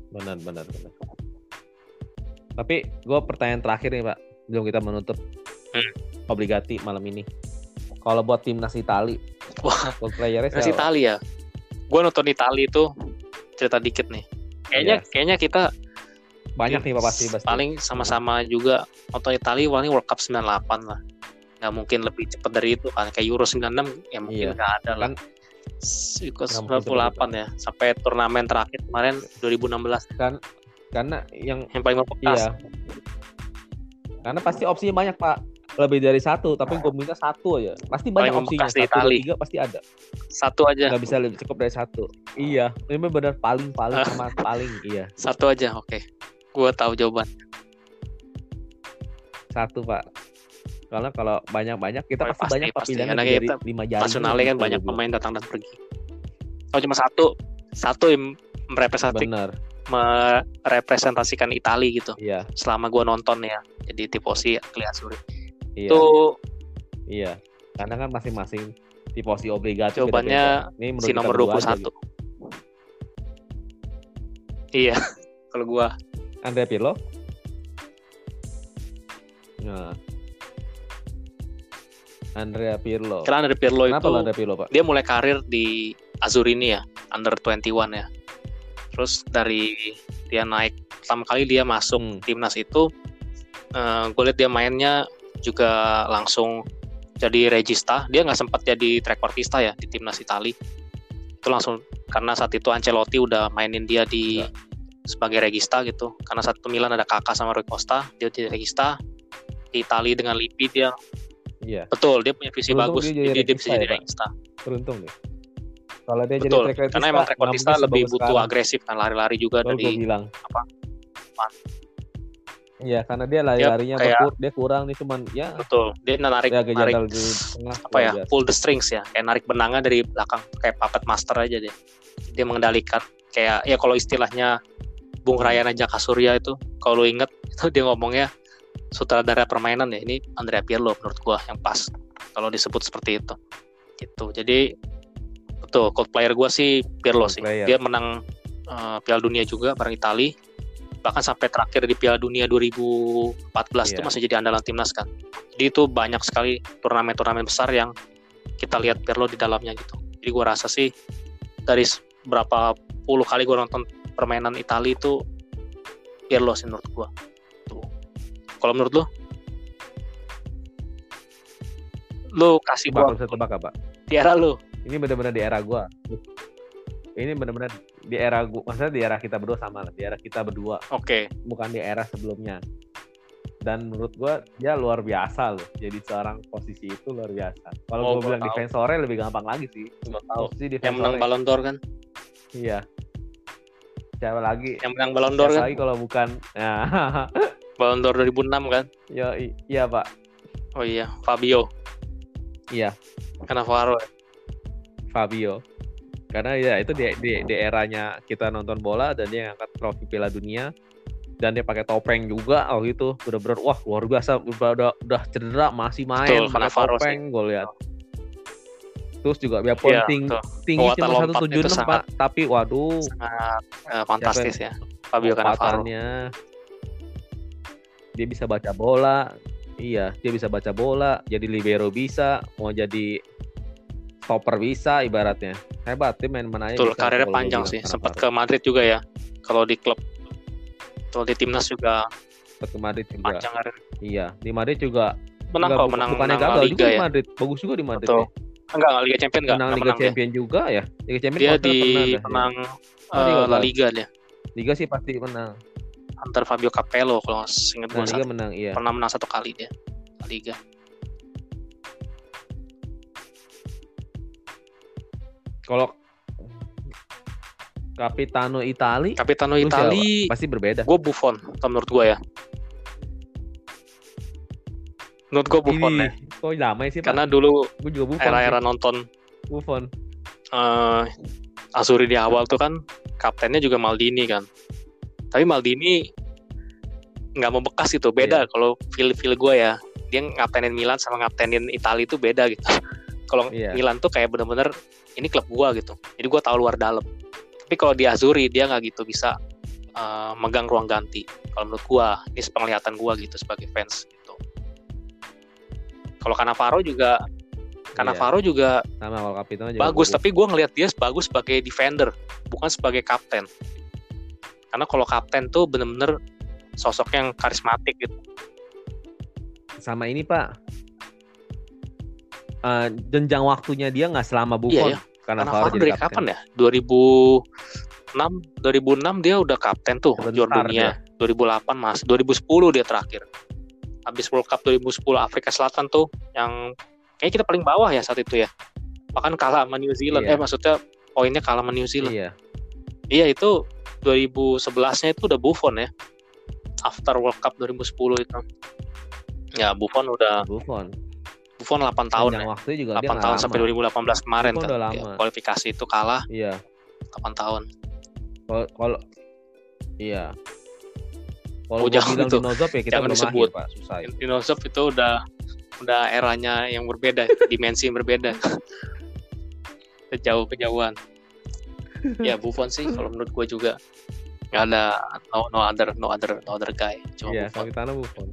Speaker 1: Benar, benar, benar. Tapi gue pertanyaan terakhir nih Pak, belum kita menutup
Speaker 2: Hmm.
Speaker 1: Obligati malam ini. Kalau buat timnas Itali,
Speaker 2: Wah,
Speaker 1: playernya
Speaker 2: Terus
Speaker 1: siapa?
Speaker 2: Italia gue nonton Italia itu cerita dikit nih kayaknya
Speaker 1: Iya.
Speaker 2: kayaknya kita
Speaker 1: Banyak nih pasti pasti.
Speaker 2: paling sama-sama juga nonton Italia paling World Cup 98 lah nggak mungkin lebih cepat dari itu kan kayak Euro 96 ya mungkin
Speaker 1: Iya.
Speaker 2: nggak ada lah
Speaker 1: Kan-
Speaker 2: Ikut
Speaker 1: nggak mungkin
Speaker 2: 98 ya sampai turnamen terakhir kemarin 2016
Speaker 1: kan karena yang
Speaker 2: yang paling membekas
Speaker 1: iya. Karena pasti opsinya banyak Pak. Lebih dari satu, tapi gue minta satu aja. Pasti banyak
Speaker 2: Paling
Speaker 1: opsinya. Satu,
Speaker 2: Itali.
Speaker 1: tiga pasti ada.
Speaker 2: satu aja
Speaker 1: Gak bisa lebih cukup dari satu. Iya, ini benar paling paling
Speaker 2: Ah.
Speaker 1: sama paling iya.
Speaker 2: satu aja oke gue tahu jawaban
Speaker 1: Satu Pak. Karena kalau banyak-banyak kita
Speaker 2: Oh,
Speaker 1: pasti,
Speaker 2: pasti,
Speaker 1: banyak
Speaker 2: pasti.
Speaker 1: lebih dari
Speaker 2: kita
Speaker 1: lima jari.
Speaker 2: nasionalnya kan banyak pemain datang dan pergi oh cuma satu satu yang merepresentasikan
Speaker 1: Benar.
Speaker 2: merepresentasikan Italia gitu
Speaker 1: Iya,
Speaker 2: selama gua nonton ya jadi tifosi Kliasuri
Speaker 1: iya.
Speaker 2: itu
Speaker 1: Iya. Karena kan masing-masing tifosi obligasi
Speaker 2: Jawabannya
Speaker 1: beda-beda. Ini menurut
Speaker 2: si nomor
Speaker 1: berdua aja
Speaker 2: 21
Speaker 1: gitu.
Speaker 2: iya kalau gua
Speaker 1: Andrea Pirlo. Nah. Andrea Pirlo.
Speaker 2: karena dari Pirlo
Speaker 1: Kenapa
Speaker 2: itu
Speaker 1: Andrea Pirlo, Pak?
Speaker 2: dia mulai karir di Azurini ya under 21 ya terus dari dia naik pertama kali dia masuk
Speaker 1: Hmm.
Speaker 2: timnas itu gue lihat dia mainnya juga langsung jadi regista dia nggak sempat jadi trequartista ya di timnas Itali itu langsung karena saat itu Ancelotti udah mainin dia di
Speaker 1: Enggak.
Speaker 2: sebagai regista gitu karena saat itu Milan ada Kakak sama Rui Costa dia jadi regista di Itali dengan Lippi dia
Speaker 1: Iya,
Speaker 2: betul dia punya visi
Speaker 1: Beruntung
Speaker 2: bagus
Speaker 1: dia jadi
Speaker 2: jadi dia
Speaker 1: regista
Speaker 2: bisa jadi
Speaker 1: ya, Pak?
Speaker 2: regista
Speaker 1: beruntung deh. Kalau dia
Speaker 2: betul
Speaker 1: jadi track
Speaker 2: karena emang trequartista lebih butuh agresif kan lari-lari juga
Speaker 1: gue
Speaker 2: dari
Speaker 1: bilang.
Speaker 2: apa?
Speaker 1: Iya, karena dia lari-larinya
Speaker 2: kayak-
Speaker 1: berkur, dia kurang nih cuman ya
Speaker 2: betul dia narik
Speaker 1: dia
Speaker 2: narik
Speaker 1: di tengah.
Speaker 2: apa ya
Speaker 1: biasa.
Speaker 2: pull the strings ya kayak narik benangnya dari belakang kayak puppet master aja dia dia mengendalikan kayak ya kalau istilahnya Bung Rayana Jaka Surya itu kalau lu inget itu dia ngomongnya sutradara permainan ya ini Andrea Pirlo menurut gua yang pas kalau disebut seperti itu gitu jadi betul code player gua sih Pirlo sih
Speaker 1: player.
Speaker 2: dia menang eh, Piala Dunia juga bareng Itali bahkan sampai terakhir di Piala Dunia 2014 itu
Speaker 1: Iya.
Speaker 2: masih jadi andalan timnas kan jadi itu banyak sekali turnamen-turnamen besar yang kita lihat Pirlo di dalamnya gitu jadi gua rasa sih dari berapa puluh kali gua nonton permainan Italia itu Pirlo sih menurut gua tuh kalau menurut lu lu kasih gua
Speaker 1: tebak apa?
Speaker 2: di era lu
Speaker 1: Ini benar-benar di era gua. Ini benar-benar di era gua, maksudnya di era kita berdua sama lah, di era kita berdua,
Speaker 2: oke
Speaker 1: bukan di era sebelumnya. Dan menurut gua dia luar biasa loh. Jadi seorang posisi itu luar biasa. Kalau
Speaker 2: Oh,
Speaker 1: gua
Speaker 2: gua
Speaker 1: bilang
Speaker 2: tahu.
Speaker 1: defensore lebih gampang lagi sih.
Speaker 2: gua tahu
Speaker 1: Posisi
Speaker 2: yang
Speaker 1: defensore.
Speaker 2: menang Ballon d'Or kan
Speaker 1: Iya. Siapa lagi?
Speaker 2: yang menang Ballon d'Or kan
Speaker 1: lagi kalau bukan? Nah,
Speaker 2: Ballon d'Or 2006 kan
Speaker 1: yo, iya pak.
Speaker 2: oh iya Fabio
Speaker 1: Iya,
Speaker 2: Cannavaro
Speaker 1: Fabio. Karena ya itu di, di, di eranya kita nonton bola dan dia ngangkat trofi Piala Dunia. Dan dia pakai topeng juga oh gitu bener-bener wah luar biasa. Udah udah, cedera masih main
Speaker 2: Betul,
Speaker 1: pakai topeng gue lihat. Terus juga biarpun
Speaker 2: Iya,
Speaker 1: ting-
Speaker 2: betul.
Speaker 1: tinggi cuma
Speaker 2: itu
Speaker 1: 176
Speaker 2: sangat-
Speaker 1: pak. Tapi waduh.
Speaker 2: sangat eh, fantastis ya Fabio Cannavaro.
Speaker 1: dia bisa baca bola. Iya dia bisa baca bola. Jadi libero bisa mau jadi stopper bisa ibaratnya hebat dia main mana aja
Speaker 2: betul karirnya panjang sih sempat ke Madrid juga ya kalau di klub kalau di timnas juga
Speaker 1: Sempat ke Madrid juga
Speaker 2: panjang karir
Speaker 1: iya di Madrid juga
Speaker 2: menang kok, menang,
Speaker 1: bukannya
Speaker 2: menang
Speaker 1: gagal
Speaker 2: Liga
Speaker 1: juga di
Speaker 2: ya.
Speaker 1: Madrid. Bagus juga di Madrid.
Speaker 2: Betul.
Speaker 1: ya.
Speaker 2: Enggak, enggak Liga Champion enggak,
Speaker 1: Menang Liga
Speaker 2: menang dia.
Speaker 1: Champion juga ya. Liga Champion
Speaker 2: Dia di
Speaker 1: ya.
Speaker 2: menang
Speaker 1: dia
Speaker 2: eh, La. Liga dia.
Speaker 1: Liga sih pasti menang.
Speaker 2: Antar Fabio Capello kalau ingat
Speaker 1: Nah,
Speaker 2: gue
Speaker 1: Liga menang iya.
Speaker 2: pernah menang satu kali dia La Liga.
Speaker 1: Kalau Capitano Itali,
Speaker 2: Capitano? Itali,
Speaker 1: pasti berbeda.
Speaker 2: gue Buffon, kalau menurut gue ya. Menurut gue Buffon
Speaker 1: Ini,
Speaker 2: ya.
Speaker 1: kok damai sih, Pak?
Speaker 2: Karena dulu
Speaker 1: Gue juga Buffon.
Speaker 2: era-era nonton
Speaker 1: Buffon.
Speaker 2: eh Azuri di awal tuh kan kaptennya juga Maldini kan. Tapi Maldini nggak membekas gitu, beda
Speaker 1: Iya.
Speaker 2: kalau feel feel gue ya. Dia ngaptenin Milan sama ngaptenin Italia itu beda gitu. kalau
Speaker 1: Iya.
Speaker 2: Milan tuh kayak bener-bener ini klub gua gitu. Jadi gua tahu luar dalam. Tapi kalau di Azuri dia nggak gitu bisa eh, megang ruang ganti. Kalau menurut gua, ini penglihatan gua gitu sebagai fans gitu. Kalau Cannavaro juga Cannavaro juga
Speaker 1: Sama kalau juga
Speaker 2: bagus
Speaker 1: Buffon.
Speaker 2: tapi gue ngelihat dia bagus sebagai defender bukan sebagai kapten karena kalau kapten tuh bener-bener sosok yang karismatik gitu
Speaker 1: sama ini Pak. Eh, jenjang waktunya dia nggak selama Buffon.
Speaker 2: Iya,
Speaker 1: Karena
Speaker 2: karena
Speaker 1: Faro jadi
Speaker 2: dari
Speaker 1: kapten.
Speaker 2: kapan ya 2006 2006 dia udah kapten tuh juara dunia 2008 mas 2010 dia terakhir habis World Cup 2010 Afrika Selatan tuh yang kayaknya kita paling bawah ya saat itu ya bahkan kalah sama New Zealand
Speaker 1: Iya.
Speaker 2: eh maksudnya poinnya kalah sama New Zealand
Speaker 1: Iya.
Speaker 2: Iya itu 2011-nya itu udah Buffon ya. After World Cup 2010 itu. Ya Buffon udah
Speaker 1: Buffon.
Speaker 2: Buffon 8 tahun
Speaker 1: Jenjang
Speaker 2: ya.
Speaker 1: waktunya juga
Speaker 2: 8
Speaker 1: dia
Speaker 2: tahun
Speaker 1: lama.
Speaker 2: sampai 2018 kemarin
Speaker 1: Buffon
Speaker 2: kan. Ya, kualifikasi itu kalah
Speaker 1: Iya.
Speaker 2: 8 tahun.
Speaker 1: Kalau iya. Kalau
Speaker 2: Oh, jangan
Speaker 1: bilang
Speaker 2: itu.
Speaker 1: Dinozov ya kita
Speaker 2: Jangan disebut.
Speaker 1: lahir, Pak. Susah. itu.
Speaker 2: Udah udah eranya yang berbeda, dimensi yang berbeda. Jauh kejauhan. Ya Buffon sih kalau menurut gue juga nggak ada no, no other no other no other guy cuma
Speaker 1: Iya,
Speaker 2: Buffon.
Speaker 1: Buffon.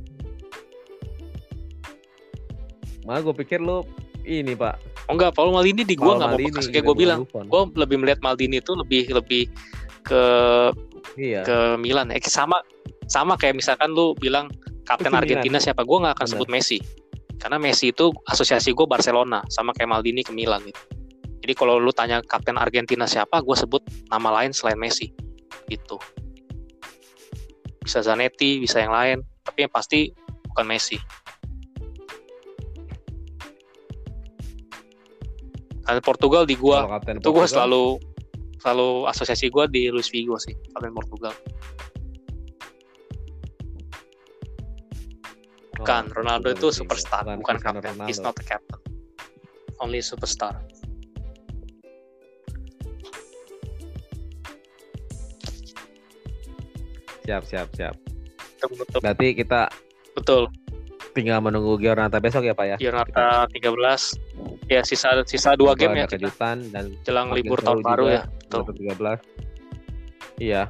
Speaker 1: Malah gue pikir lu ini, Pak.
Speaker 2: Oh enggak, Paul Maldini di gue nggak mau bekas kayak gue bilang. Gue lebih melihat Maldini itu lebih lebih ke
Speaker 1: Iya.
Speaker 2: ke Milan eh, sama sama kayak misalkan lu bilang kapten
Speaker 1: Ke Milan.
Speaker 2: Argentina siapa gue nggak akan
Speaker 1: Benar.
Speaker 2: sebut Messi karena Messi itu asosiasi gue Barcelona sama kayak Maldini ke Milan gitu jadi kalau lu tanya kapten Argentina siapa gue sebut nama lain selain Messi gitu bisa Zanetti bisa yang lain tapi yang pasti bukan Messi Kapten Portugal di
Speaker 1: Kalau kapten
Speaker 2: itu
Speaker 1: Portugal,
Speaker 2: selalu selalu asosiasi gue di Luis Figo sih kapten Portugal.
Speaker 1: Oh,
Speaker 2: bukan Ronaldo
Speaker 1: bukan
Speaker 2: itu
Speaker 1: Figo.
Speaker 2: superstar bukan,
Speaker 1: Cristiano
Speaker 2: kapten.
Speaker 1: Ronaldo.
Speaker 2: he's not a captain. Only superstar.
Speaker 1: Siap, siap, siap.
Speaker 2: Menutup
Speaker 1: Berarti kita
Speaker 2: betul.
Speaker 1: tinggal menunggu Giornata besok ya, Pak ya.
Speaker 2: Giornata 13 ya sisa sisa dua game ya
Speaker 1: kejutan dan
Speaker 2: jelang libur tahun baru ya betul
Speaker 1: Giornata 13. Iya.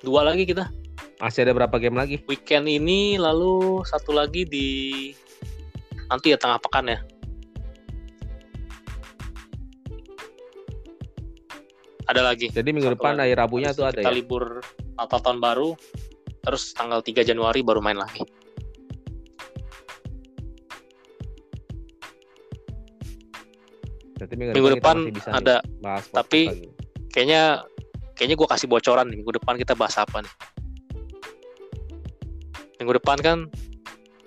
Speaker 2: dua lagi kita
Speaker 1: Masih ada berapa game lagi?
Speaker 2: weekend ini lalu satu lagi di nanti ya tengah pekan ya ada lagi
Speaker 1: Jadi minggu
Speaker 2: Satu
Speaker 1: depan
Speaker 2: lagi.
Speaker 1: hari Rabunya tuh ada
Speaker 2: kita
Speaker 1: ya.
Speaker 2: libur Natal tahun baru terus tanggal 3 Januari baru main lagi
Speaker 1: Berarti minggu,
Speaker 2: minggu depan
Speaker 1: masih bisa
Speaker 2: ada.
Speaker 1: bahas
Speaker 2: tapi-
Speaker 1: lagi.
Speaker 2: kayaknya kayaknya gue kasih bocoran nih. Minggu depan kita bahas apa nih? Minggu depan kan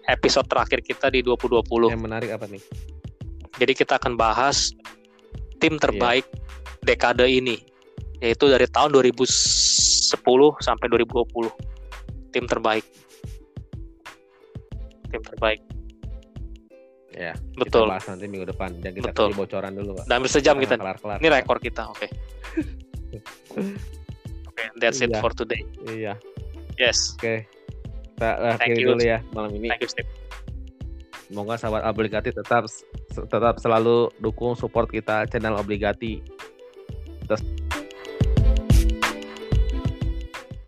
Speaker 2: episode terakhir kita di 2020
Speaker 1: yang menarik apa nih?
Speaker 2: jadi kita akan bahas tim
Speaker 1: Iya.
Speaker 2: terbaik dekade ini. Yaitu dari tahun 2010 sampai 2020 tim terbaik. Tim terbaik
Speaker 1: Ya,
Speaker 2: betul
Speaker 1: Kita bahas nanti minggu depan dan kita
Speaker 2: Betul.
Speaker 1: kasih bocoran dulu, Pak.
Speaker 2: dan hampir sejam kita
Speaker 1: kelar kelar.
Speaker 2: ini rekor kita oke oke that's it
Speaker 1: Iya.
Speaker 2: for today
Speaker 1: Iya.
Speaker 2: yes
Speaker 1: Oke. Kita
Speaker 2: Thank
Speaker 1: akhiri dulu ya malam ini.
Speaker 2: thank you Steve
Speaker 1: Semoga sahabat obligati tetap tetap selalu dukung support kita channel obligati. Terus